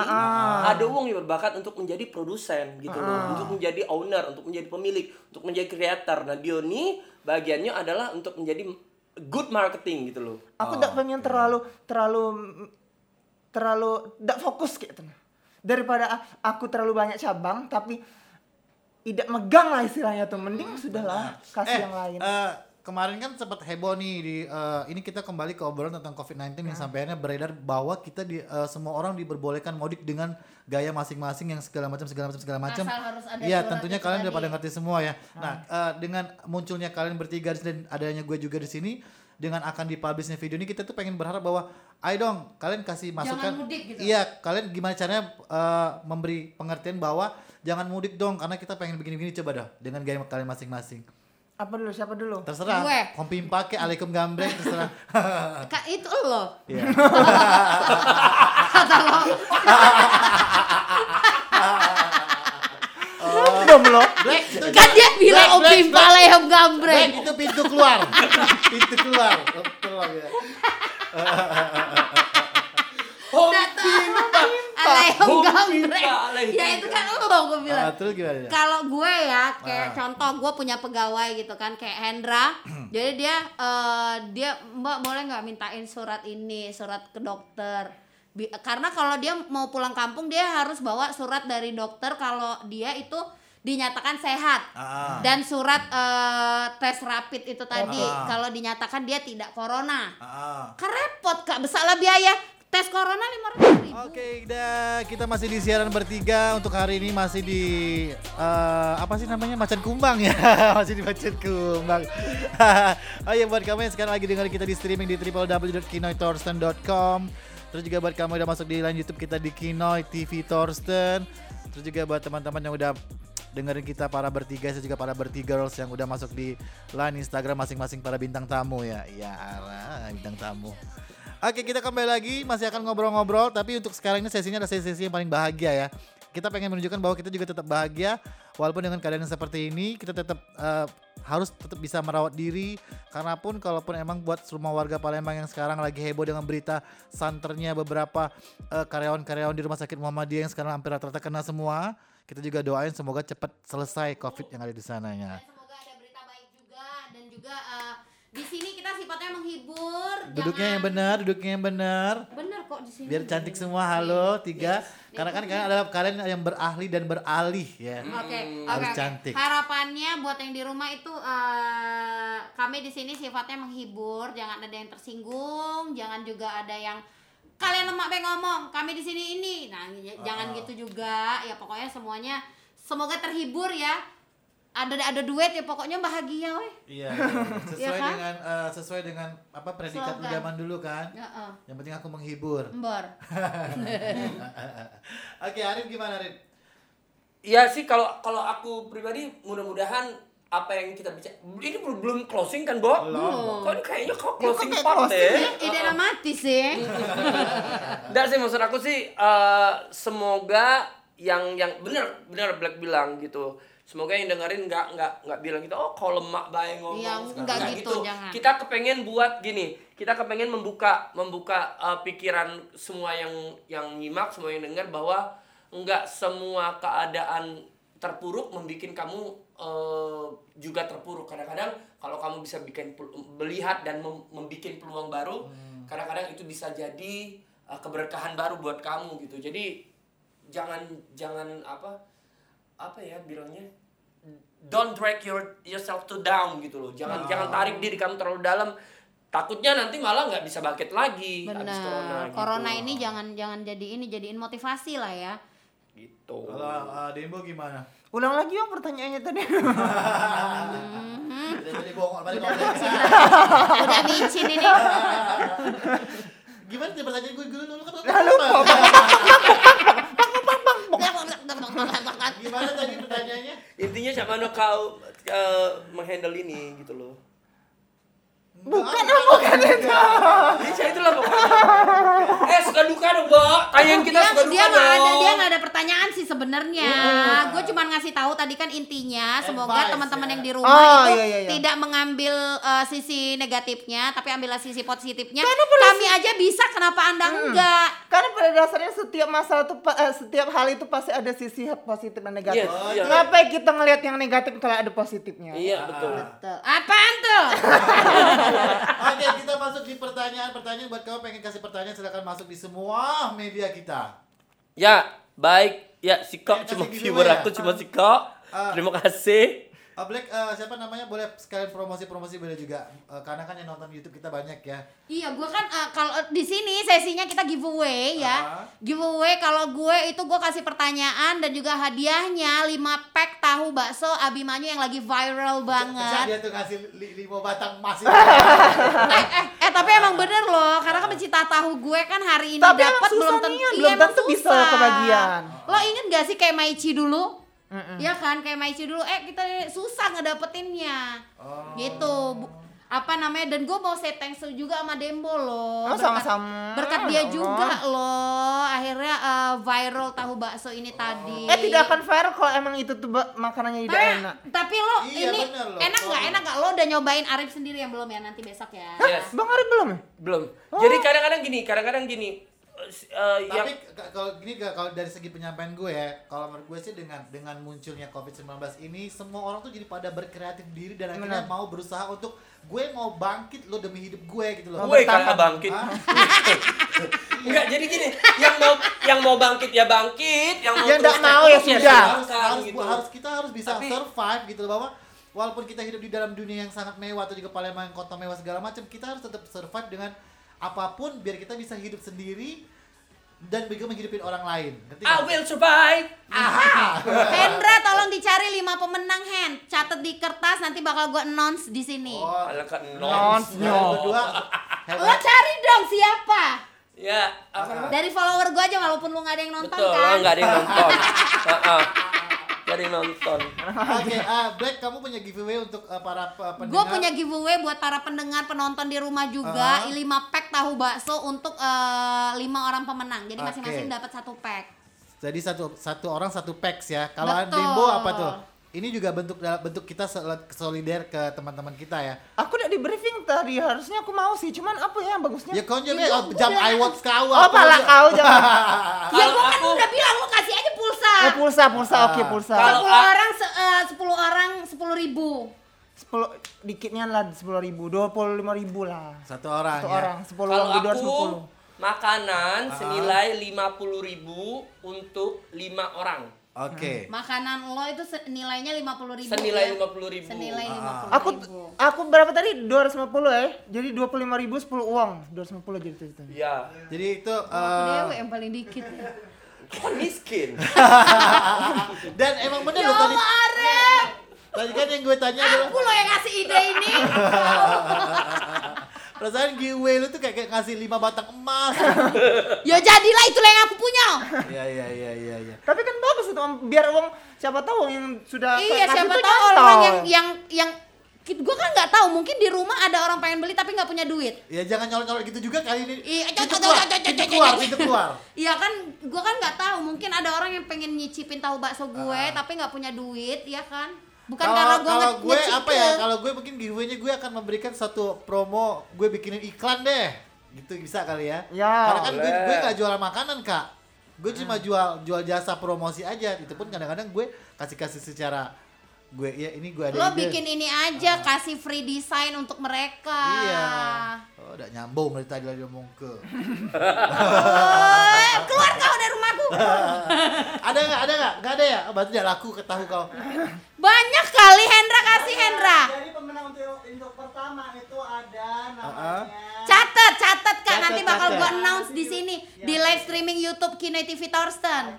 ada uang yang berbakat untuk menjadi produsen gitu loh, untuk menjadi owner, untuk menjadi pemilik, untuk menjadi creator. Nah, Dio nih bagiannya adalah untuk menjadi good marketing gitu loh. Aku tidak pengen terlalu terlalu terlalu tidak fokus gitu. Daripada aku terlalu banyak cabang tapi tidak megang lah istilahnya tuh. Mending sudahlah kasih eh, yang lain. eh, kemarin kan sempat heboh nih di eh, ini kita kembali ke obrolan tentang COVID-19 yang sampainya beredar bahwa kita di eh, semua orang diperbolehkan mudik dengan gaya masing-masing yang segala macam segala macam segala macam. Iya, tentunya kalian udah pada ngerti semua ya. Nah, eh, dengan munculnya kalian bertiga dan adanya gue juga di sini dengan akan dipublishnya video ini kita tuh pengen berharap bahwa ayo dong kalian kasih masukan mudik gitu. iya kalian gimana caranya eh, memberi pengertian bahwa jangan mudik dong karena kita pengen begini-begini coba dah dengan gaya kalian masing-masing Apa dulu? Siapa dulu? terserah Gue. kompim pakai alaikum gambreng terserah Kak itu lo. Iya. Kata lo. Belum lo. Black itu Kan dia bilang palehom Black, gambreng. itu pintu keluar pintu keluar Betul, ya. Alehom Opim gambreng. palehom Ya itu kan lo gue bilang. Ah, terus gimana ya? Kalau gue ya kayak Ah. contoh gue punya pegawai gitu kan kayak Hendra. jadi dia eh, dia Mbak boleh nggak mintain surat ini, surat ke dokter. Bi- karena kalau dia mau pulang kampung dia harus bawa surat dari dokter kalau dia itu dinyatakan sehat. Ah. Dan surat eh, tes rapid itu tadi Ah. kalau dinyatakan dia tidak corona. Ah. Kan repot Kak, besarlah biaya tes corona 500 ribu. Oke, dah kita masih di siaran bertiga untuk hari ini masih di eh, apa sih namanya Macan Kumbang ya, masih di Macan Kumbang. oh iya buat kamu yang sekarang lagi dengar kita di streaming di www.kinoytorsten.com. Terus juga buat kamu yang udah masuk di line YouTube kita di Kinoy TV Torsten. Terus juga buat teman-teman yang udah dengerin kita para bertiga, saya juga para bertigirls yang udah masuk di line Instagram masing-masing para bintang tamu ya. Ya, bintang tamu. Oke kita kembali lagi masih akan ngobrol-ngobrol tapi untuk sekarang ini sesinya adalah sesi-sesi yang paling bahagia ya. Kita pengen menunjukkan bahwa kita juga tetap bahagia walaupun dengan keadaan yang seperti ini kita tetap eh, harus tetap bisa merawat diri karena pun kalaupun emang buat semua warga Palembang yang sekarang lagi heboh dengan berita santernya beberapa eh, karyawan-karyawan di Rumah Sakit Muhammadiyah yang sekarang hampir rata-rata kena semua kita juga doain semoga cepat selesai COVID yang ada di sananya. Semoga ada berita baik juga dan juga eh, di sini kita sifatnya menghibur. Duduknya yang benar, duduknya yang benar. Bener kok di sini. Biar cantik semua, halo tiga. Yes. Karena kan kalian adalah kalian yang berahli dan beralih ya. Oke, Harus oke, oke. cantik. Harapannya buat yang di rumah itu eh, kami di sini sifatnya menghibur, jangan ada yang tersinggung, jangan juga ada yang kalian lemak be ngomong kami di sini ini nah j- jangan gitu juga ya pokoknya semuanya semoga terhibur ya ada ada duet ya pokoknya bahagia weh Iya, sesuai Iya kan? dengan eh, sesuai dengan apa predikat Slogan. zaman dulu kan. ya eh. Yang penting aku menghibur. embor Oke, Arif gimana Arif? Iya sih kalau kalau aku pribadi mudah-mudahan apa yang kita bicara ini belum belum closing kan, Bo? Belum. Kok ini kayaknya kok closing kayak part deh. ya? ide mati sih Enggak sih maksud aku sih eh, semoga yang yang benar benar Black bilang gitu. Semoga yang dengerin nggak nggak nggak bilang gitu. Oh, kalau lemak baik ngomong. Iya, nggak gitu, jangan. Kita kepengen buat gini. Kita kepengen membuka membuka eh, pikiran semua yang yang nyimak, semua yang dengar bahwa nggak semua keadaan terpuruk membuat kamu eh, juga terpuruk. Kadang-kadang kalau kamu bisa bikin melihat dan mem, membuat peluang baru, kadang-kadang itu bisa jadi eh, keberkahan baru buat kamu gitu. Jadi jangan jangan apa apa ya bilangnya don't drag your yourself to down gitu loh. Jangan jangan tarik diri kamu terlalu dalam. Takutnya nanti malah nggak bisa bangkit lagi habis bener. corona, corona, gitu. ini jangan jangan jadi ini jadiin motivasi lah ya. Gitu. Kalau eh, Dembo gimana? Ulang lagi yang pertanyaannya tadi. Udah micin ini Gimana sih pertanyaan gue? Dulu dulu kan? Lalu Gimana tadi pertanyaannya? intinya siapa no kau eh, menghandle ini gitu loh Bukan, bukan itu. Iya itulah pokoknya eh suka duka dong Bo tanyain kita dia suka duka dia nggak ada dong dia nggak ada pertanyaan sih sebenarnya gue cuma ngasih tahu tadi kan intinya semoga Advice, teman-teman ya. yang di rumah Oh, itu iya, iya, iya. tidak mengambil uh, sisi negatifnya tapi ambillah sisi positifnya Karena pada kami aja bisa kenapa anda enggak Karena pada dasarnya setiap masalah tuh pa- eh, setiap hal itu pasti ada sisi positif dan negatif. Yes, iya. Ngapain kita ngelihat yang negatif kalau ada positifnya? iya betul Betul. apaan tuh Oke, kita masuk di pertanyaan-pertanyaan buat kamu pengen kasih pertanyaan silakan masuk di semua media kita. ya baik ya si kok cuma viewer ya? aku cuma si kok Ah. terima kasih Oh, Black, eh, siapa namanya? Boleh sekalian promosi-promosi boleh juga. Eh, karena kan yang nonton YouTube kita banyak ya. Iya, gue kan uh, kalau di sini sesinya kita giveaway ya. Ah. Giveaway kalau gue itu gue kasih pertanyaan dan juga hadiahnya 5 pack tahu bakso Abimanyu yang lagi viral Bisa banget. dia tuh ngasih li- lima batang emas itu. eh, eh, eh, tapi emang bener loh karena kan pecinta tahu gue kan hari ini dapat belum nih, tentu belum iya, emang tentu bisa kebagian. Lo inget gak sih kayak Maici dulu? Mm-mm. Iya kan kayak Maici dulu eh kita susah ngedapetinnya. Oh. Gitu. Bu- apa namanya dan gue mau say thanks juga sama Dembo loh Oh, Berkat- sama-sama. berkat Ya dia Allah. juga loh akhirnya eh, viral tahu bakso ini tadi Eh tidak akan viral kalau emang itu tuh makanannya tidak tapi, enak. tapi lo Iya, ini bener loh. enak nggak Oh. enak nggak lo udah nyobain Arif sendiri yang belum ya nanti besok ya Yes. Bang Arif belum ya? belum jadi kadang-kadang gini kadang-kadang gini yang Tapi k- kalau gini kalau dari segi penyampaian gue ya, kalau menurut gue sih dengan dengan munculnya COVID-19 ini semua orang tuh jadi pada berkreatif diri dan akhirnya Benar. mau berusaha untuk gue mau bangkit lo demi hidup gue gitu loh. gue kakak bangkit? Enggak, jadi gini, yang mau yang mau bangkit ya bangkit, yang mau terus nggak mau ya terus sudah. harus harus, gitu. harus kita harus bisa Tapi- survive gitu loh bahwa walaupun kita hidup di dalam dunia yang sangat mewah atau juga Palembang yang kota mewah segala macam kita harus tetap survive dengan apa pun biar kita bisa hidup sendiri dan juga menghidupin orang lain. Ngerti I will survive. Hendra tolong dicari lima pemenang Hen. Catat di kertas nanti bakal gue announce di sini. Oh, Ala kan kalian berdua lo cari dong siapa. Ya, apa? dari follower gue aja walaupun lu nggak ada yang nonton Betul, kan? lo nggak ada yang nonton. Yang nonton. Oke, ah, Black kamu punya giveaway untuk uh, para uh, pendengar. Gue punya giveaway buat para pendengar penonton di rumah juga, Ah. 5 pack tahu bakso untuk eh, lima orang pemenang. Jadi masing-masing dapat satu pack. Jadi satu satu orang satu packs ya. Kalau. Dembo apa tuh? Ini juga bentuk bentuk kita sol- solider ke teman-teman kita ya. Aku udah di briefing tadi, harusnya aku mau sih. Cuman apa ya yang bagusnya? Ya kau Ya, gua oh, jam udah- iWatch kau. oh, pala kau jangan. Ya gue kan aku- udah bilang lu kasih aja pulsa. Eh pulsa, pulsa, Ah. oke pulsa. Kalau- 10 a- orang se- eh, 10 orang 10 ribu. Sepuluh dikitnya lah sepuluh ribu, dua puluh lima ribu lah. Satu orang Satu ya. orang, sepuluh lebih dua sepuluh. makanan Ah. senilai 50.000 ribu untuk lima orang. Oke. Makanan lo itu nilainya lima puluh ribu. Senilai ya? 50.000. Senilai Ah. lima puluh Aku ribu. aku berapa tadi? 250 ya. Jadi 25 ribu 10 uang. 250 jadi ceritanya. Iya. Jadi itu eh, dewe yang paling dikit. Kan miskin. dan emang bener ya loh tadi Arif, tadi kan yang gue tanya adalah aku lo yang ngasih ide ini. perasaan giveaway lu tuh kayak, kayak ngasih lima batang emas. ya jadilah itulah yang aku punya. Iya iya iya iya iya. Tapi kan bagus itu biar uang siapa tahu yang sudah iya siapa tahu orang yang yang yang gue kan nggak tahu mungkin di rumah ada orang pengen beli tapi nggak punya duit. Ya jangan nyolot-nyolot gitu juga kali ini. Iya, cocok, keluar, cocok, keluar, pintu keluar. Iya kan, gue kan nggak tahu. Mungkin ada orang yang pengen nyicipin tahu bakso gue, Ah. tapi nggak punya duit, ya kan? Bukan Kalau- karena gue kalau nge- gue apa ya? Kalau gue mungkin giveaway-nya gue akan memberikan satu promo, gue bikinin iklan deh. Gitu bisa kali ya. Ya, Karena kan gue gue gak jualan makanan, Kak. Gue cuma Hmm. jual jual jasa promosi aja. Itu pun kadang-kadang gue kasih-kasih secara gue ya ini gue ada Lo ide. bikin ini aja, kasih free design untuk mereka. Iya. Oh, udah nyambung dari tadi lagi ngomong ke. Oh, keluar kau dari rumahku. ada nggak? Ada nggak? Nggak ada ya? Oh, berarti tidak laku ketahu kau. Banyak kali Hendra kasih Hendra. Jadi pemenang untuk untuk pertama itu ada namanya- Catat, catat kak. Catat, Nanti bakal gue announce di sini di live streaming YouTube Kinoy TV Thorsten.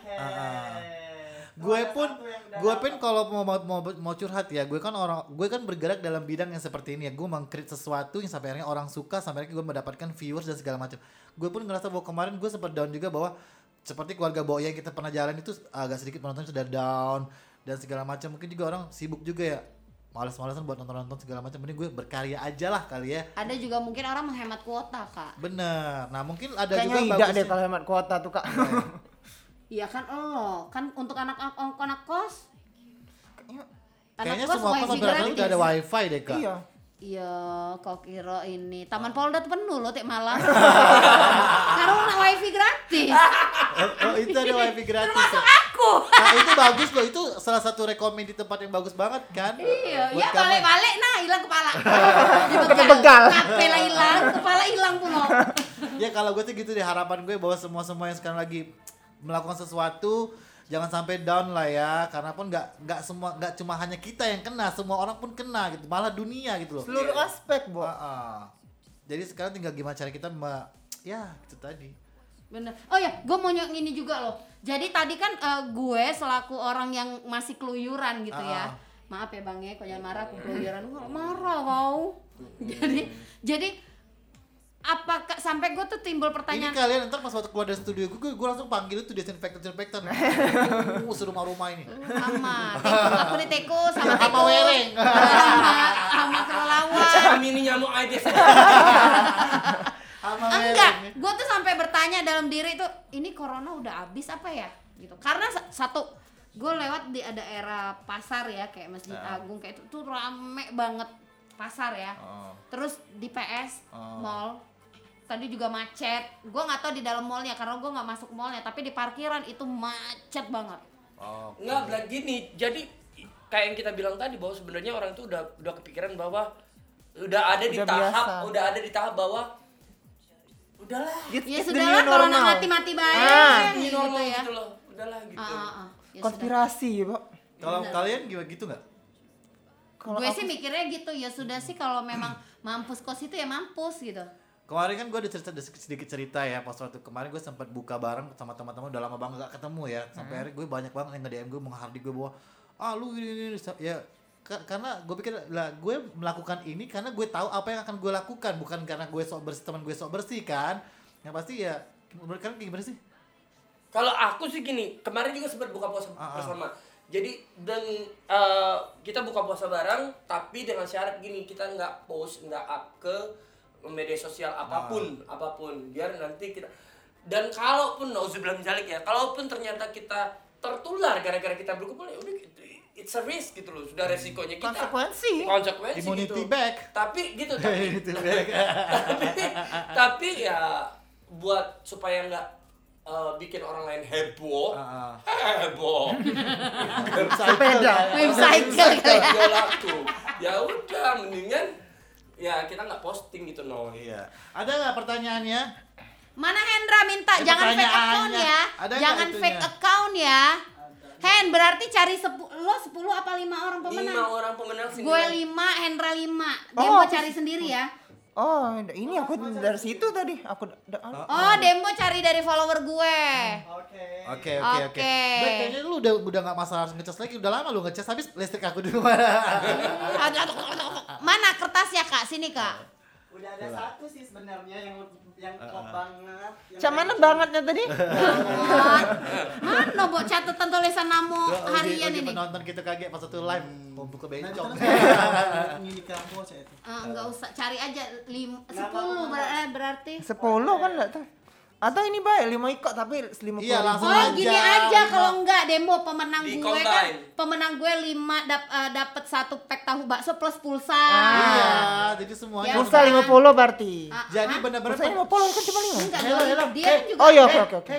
Gue pun gue pun kalau mau, mau mau mau curhat ya gue kan orang gue kan bergerak dalam bidang yang seperti ini ya. Gue mengkrit sesuatu yang sampai akhirnya orang suka sampai akhirnya gue mendapatkan viewers dan segala macam. Gue pun ngerasa bahwa kemarin gue sempat down juga bahwa seperti keluarga Boya yang kita pernah jalan itu agak sedikit penonton sudah down dan segala macam. Mungkin juga orang sibuk juga ya. Malas-malasan buat nonton-nonton segala macam. Mending gue berkarya aja lah kali ya. Ada juga mungkin orang menghemat kuota kak. bener. Nah mungkin ada Kayaknya juga tidak deh kalau hemat kuota tuh kak. Iya kan lo, kan untuk anak anak, anak kos. Anak kayaknya kos semua kos gratis. udah ada wifi deh kak iya. Iya, kau kira ini Taman Polda tuh penuh loh tiap malam. Karena nak wifi gratis. oh, oh, itu ada wifi gratis Termasuk ya. aku. Nah, itu bagus loh, itu salah satu rekomend di tempat yang bagus banget kan? Iya, Buat ya balik-balik nah hilang kepala. Begal. Kepala hilang, kepala hilang pulau. Ya kalau gue tuh gitu deh harapan gue bahwa semua semua yang sekarang lagi melakukan sesuatu jangan sampai down lah ya karena pun nggak nggak semua nggak cuma hanya kita yang kena semua orang pun kena gitu malah dunia gitu loh Seluruh aspek, Bo. Ah, ah. jadi sekarang tinggal gimana cara kita me- ya itu tadi Bener. Oh ya, gue mau nyok ini juga loh. Jadi tadi kan eh, gue selaku orang yang masih keluyuran gitu Ah. ya. Maaf ya bang ya, kau jangan marah aku keluyuran. Gue marah kau. jadi jadi apakah sampai gue tuh timbul ini pertanyaan kalian ntar pas waktu keluar dari studio gue gue langsung panggil itu desinfektan desinfektan uh, serumah rumah ini sama aku ditikus sama Sama tikus wereng. sama sama kelelawar Kami ini nyamuk Aedes. Sama enggak wereng. gue tuh sampai bertanya dalam diri tuh ini corona udah habis apa ya gitu karena sa- satu gue lewat di ada era pasar ya kayak masjid Ah. agung kayak itu tuh rame banget pasar ya Oh. terus di PS Oh. mall tadi juga macet gue nggak tahu di dalam mallnya karena gue nggak masuk mallnya tapi di parkiran itu macet banget Oh. Enggak, bilang gini. Jadi kayak yang kita bilang tadi bahwa sebenarnya orang itu udah udah kepikiran bahwa udah ada di Udah tahap biasa. udah ada di tahap bahwa udahlah It's- ya sudahlah corona normal. mati-mati baik Ah, ini gitu normal ya gitu loh. Udahlah gitu. Ah, ah, ah. Ya. Konspirasi, Bo. Kalau kalian gimana gitu nggak? Kalau gue aku- sih mikirnya gitu ya sudah sih kalau memang mampus kos itu ya mampus gitu Kemarin kan gue ada cerita sedikit cerita ya pas waktu kemarin gue sempat buka bareng sama teman-teman udah lama banget gak ketemu ya sampai akhirnya gue banyak banget yang nge-DM gue menghardik gue bahwa ah lu ini, ini, ini." ya ka- karena gue pikir lah gue melakukan ini karena gue tahu apa yang akan gue lakukan bukan karena gue sok bersih teman gue sok bersih kan yang pasti ya menurut kalian gimana sih Kalau aku sih gini, kemarin juga sempat buka puasa Ah, ah. bersama. Jadi dan eh, kita buka puasa bareng, tapi dengan syarat gini kita nggak post, nggak up ke media sosial apa pun, Ah. apa pun. Biar nanti kita dan kalaupun nauzubillah misalnya ya, kalaupun ternyata kita tertular gara-gara kita berkumpul ya udah gitu, it's a risk gitu loh, sudah resikonya kita. Konsekuensi. Konsekuensi Immunity gitu. back. Tapi gitu, tapi tapi tapi ya buat supaya nggak eh, bikin orang lain heboh Ah, heboh Sepeda. website ya udah mendingan ya kita nggak posting gitu no iya ada nggak pertanyaannya mana Hendra minta Eh, jangan fake account ya Ada jangan itunya? fake account ya Hen berarti cari sepu lo 10 apa 5 orang Lima pemenang? orang pemenang Gue sembilan. 5, Hendra 5. Oh, Dembo aku- cari sendiri ya. Oh, ini aku dari situ tadi. Aku da- Oh, Dembo cari dari follower gue. Oke oke oke. Oke. Baik, kayaknya lu udah udah nggak masalah harus ngecas lagi. Udah lama lu ngecas habis listrik aku di rumah. Mana kertasnya kak? Sini kak. Udah ada satu sih sebenarnya yang yang klop banget. yang Cak mana bangetnya tadi? Banget. Mana buat catatan tulisan namo harian ini? penonton kita kaget pas satu live. Mau buka Nah, bencong. terus ini kampus ya itu. Eh, enggak usah cari aja lim, Nggak 10 apa-apa. ber- eh, berarti. Sepuluh kan enggak tahu. Atau ini baik lima ikut tapi lima puluh. Iya, langsung Oh aja. gini aja kalau enggak demo pemenang Di gue kan combine. pemenang gue 5 dap, eh, dapat satu pack tahu bakso plus pulsa. Iya, jadi semuanya. Ya, Pulsa lima puluh berarti. Ah, Jadi ah, benar-benar Pulsa lima puluh kan cuma lima. enggak dong. hello. Dia Hey. kan juga. Oh iya oke oke oke.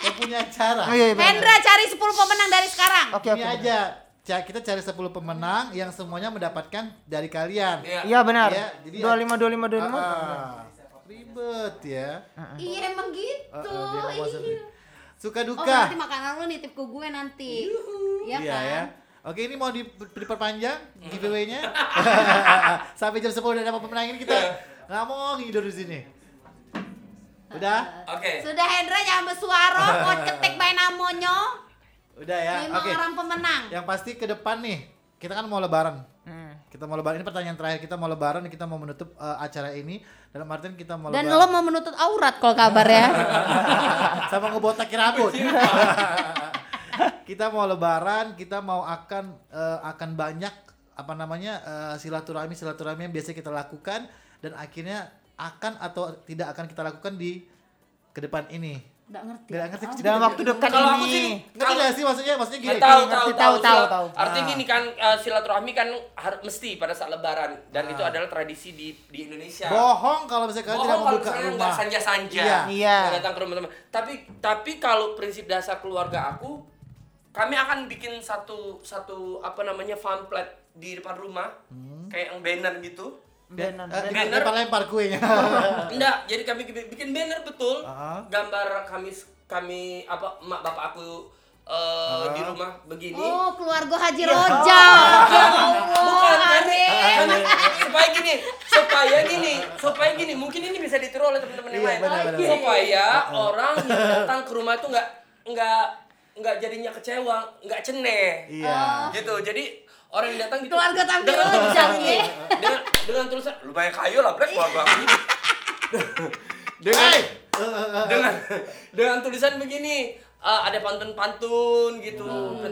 Yang punya acara. Oh iya iya. benar. Hendra cari 10 pemenang dari sekarang. Oke Ini oke. aja. Ca- Kita cari 10 pemenang yang semuanya mendapatkan dari kalian. Iya. Iya benar. Iya, jadi Dua lima dua lima dua lima. Ah, ribet ya. Iya emang gitu. Mau masak. Iya. Suka Oh duka. berarti makanan lu nitip ke gue nanti. Iya Iya kan? ya. Oke ini mau di- diperpanjang giveaway-nya. Sampai jam 10 udah dapat pemenang ini kita nggak mau ngidur di sini. Udah? Oke. Sudah Hendra jangan bersuara, kau ketik bayi namonyo. Udah ya. Lima Oke. orang pemenang. Yang pasti ke depan nih, kita kan mau lebaran. Kita mau lebaran. Ini pertanyaan terakhir kita mau lebaran, kita mau menutup eh, acara ini. Dalam artian kita mau Dan lebaran. lo mau menuntut aurat kalau kabar ya. sama ngebotakin rambut. kita mau lebaran, kita mau akan eh, akan banyak apa namanya eh, silaturahmi silaturahmi yang biasa kita lakukan dan akhirnya akan atau tidak akan kita lakukan di ke depan ini. Enggak ngerti. Gak ngerti aku Dalam waktu dekat Kalau aku ini. sih Ngerti gak sih maksudnya? Maksudnya gini. Tahu, ngerti, tahu, tahu, tahu. Artinya Ah. gini kan, eh, silaturahmi kan harus mesti pada saat Lebaran dan Ah. itu adalah tradisi di di Indonesia. Bohong kalau misalnya kalian Bohong tidak kalau membuka misalnya rumah. nggak sanja-sanja. Iya. Iya. Nggak datang ke rumah teman. Tapi tapi kalau prinsip dasar keluarga aku, kami akan bikin satu satu apa namanya pamflet di depan rumah, Hmm. kayak yang banner gitu. Benar. Eh, Banner. lempar-lempar kuenya. Enggak, jadi kami bikin banner betul. Ah. Gambar kami kami apa emak bapak aku eh, di rumah begini. Oh, keluarga Haji Roja. Ya Allah, Bukan kan? Kan- supaya gini, supaya gini, supaya gini. Mungkin ini bisa ditiru oleh teman-teman yang Iya, lain. benar, benar. Supaya orang yang datang ke rumah itu nggak nggak nggak jadinya kecewa, nggak ceneh. Iya. Gitu. Jadi orang yang datang gitu. Keluarga tampil dengan ya. dengan dengan tulisan lumayan kayu lah, Black keluarga dengan Hey! dengan dengan tulisan begini eh, ada pantun-pantun gitu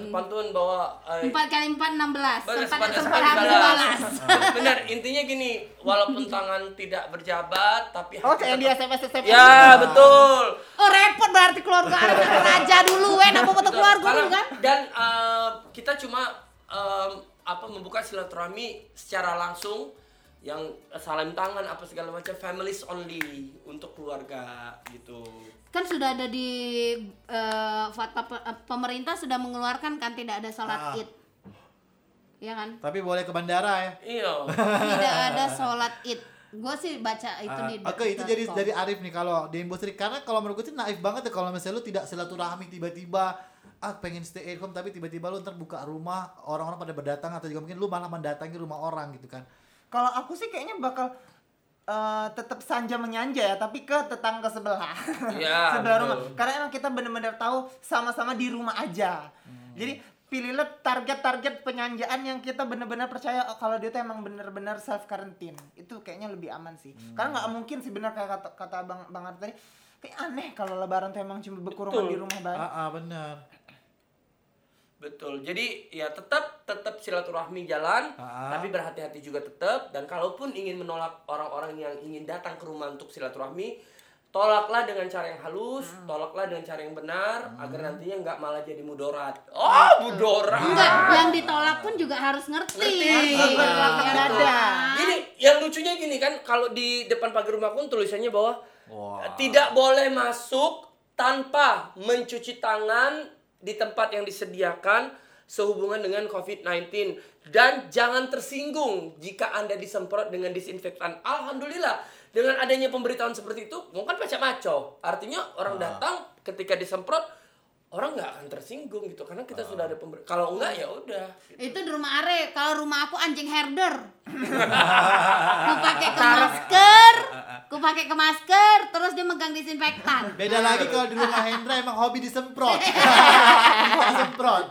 pantun bahwa eh, Empat kali empat enam belas. Balas. balas. Benar, intinya gini, walaupun tangan tidak berjabat tapi Oh, hati kayak di tetap- SMS SMS. Ya, betul. Oh repot berarti keluarga raja dulu, eh, nama foto keluarga dulu kan? Dan eh, kita cuma em, apa membuka silaturahmi secara langsung yang salam tangan apa segala macam families only untuk keluarga gitu. Kan sudah ada di eh, fatwa eh, pemerintah sudah mengeluarkan kan tidak ada Ah. sholat id. Ya kan? Tapi boleh ke bandara ya. Iya. Tidak ada sholat id. Gue sih baca itu Ah, di Oke itu jadi dari Arif nih kalau di industri karena kalau menurut gue sih naif banget ya kalau misalnya lu tidak silaturahmi tiba-tiba ah pengen stay at home tapi tiba-tiba lu ntar buka rumah orang-orang pada berdatang atau juga mungkin lu malah mendatangi rumah orang gitu kan Kalau aku sih kayaknya bakal eh, tetap sanja menyanja ya, tapi ke tetangga sebelah. Iya, sebelah betul. rumah. Karena emang kita bener-bener tahu sama-sama di rumah aja. Hmm. Jadi pilihlah target-target penyanjaan yang kita bener-bener percaya oh, kalau dia tuh emang bener-bener self quarantine. Itu kayaknya lebih aman sih. Hmm. Karena nggak mungkin sih bener kayak kata, kata Bang Bang Arif tadi. Kayak aneh kalau lebaran tuh emang cuma berkurungan Betul. di rumah banget. ah, ah bener Betul. Jadi ya tetap tetap silaturahmi jalan, Ah. tapi berhati-hati juga tetap. Dan kalaupun ingin menolak orang-orang yang ingin datang ke rumah untuk silaturahmi, tolaklah dengan cara yang halus, tolaklah dengan cara yang benar, agar nantinya nggak malah jadi mudorat. Oh, mudorat. Enggak, yang ditolak pun juga harus ngerti. Ngerti. Gini, yang lucunya gini kan, kalau di depan pagar rumah pun tulisannya bahwa Wah. tidak boleh masuk tanpa mencuci tangan di tempat yang disediakan sehubungan dengan COVID-19 dan jangan tersinggung jika Anda disemprot dengan disinfektan. Alhamdulillah dengan adanya pemberitahuan seperti itu, mungkin macam maco. Artinya orang datang ketika disemprot orang nggak akan tersinggung gitu karena kita sudah ada pember kalau enggak ya udah gitu. Itu di rumah Are, kalau rumah aku anjing herder. ku pakai ke masker, ku pakai ke masker, terus dia megang disinfektan. Beda lagi kalau di rumah Hendra emang hobi disemprot. disemprot.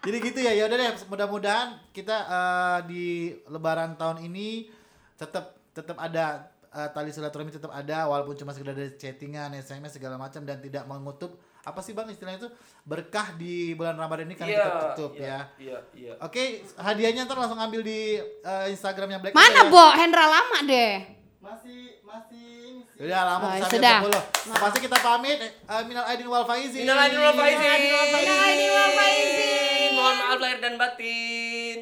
Jadi gitu ya, ya udah deh mudah-mudahan kita eh, di lebaran tahun ini tetap tetap ada eh, tali silaturahmi tetap ada walaupun cuma sekedar dari chattingan, SMS segala macam dan tidak mengutuk apa sih Bang istilahnya itu berkah di bulan Ramadan ini karena Iya, kita tutup iya, ya. iya iya Oke, hadiahnya ntar langsung ambil di eh, Instagramnya Black Mana, ya. Bo? Hendra lama deh. Masih masih. Udah lama Oh, sampai sudah. 10. Pasti kita pamit. Eh, minal aidin wal faizin. Minal aidin wal faizin. Minal aidin wal faizin. Mohon maaf lahir dan batin.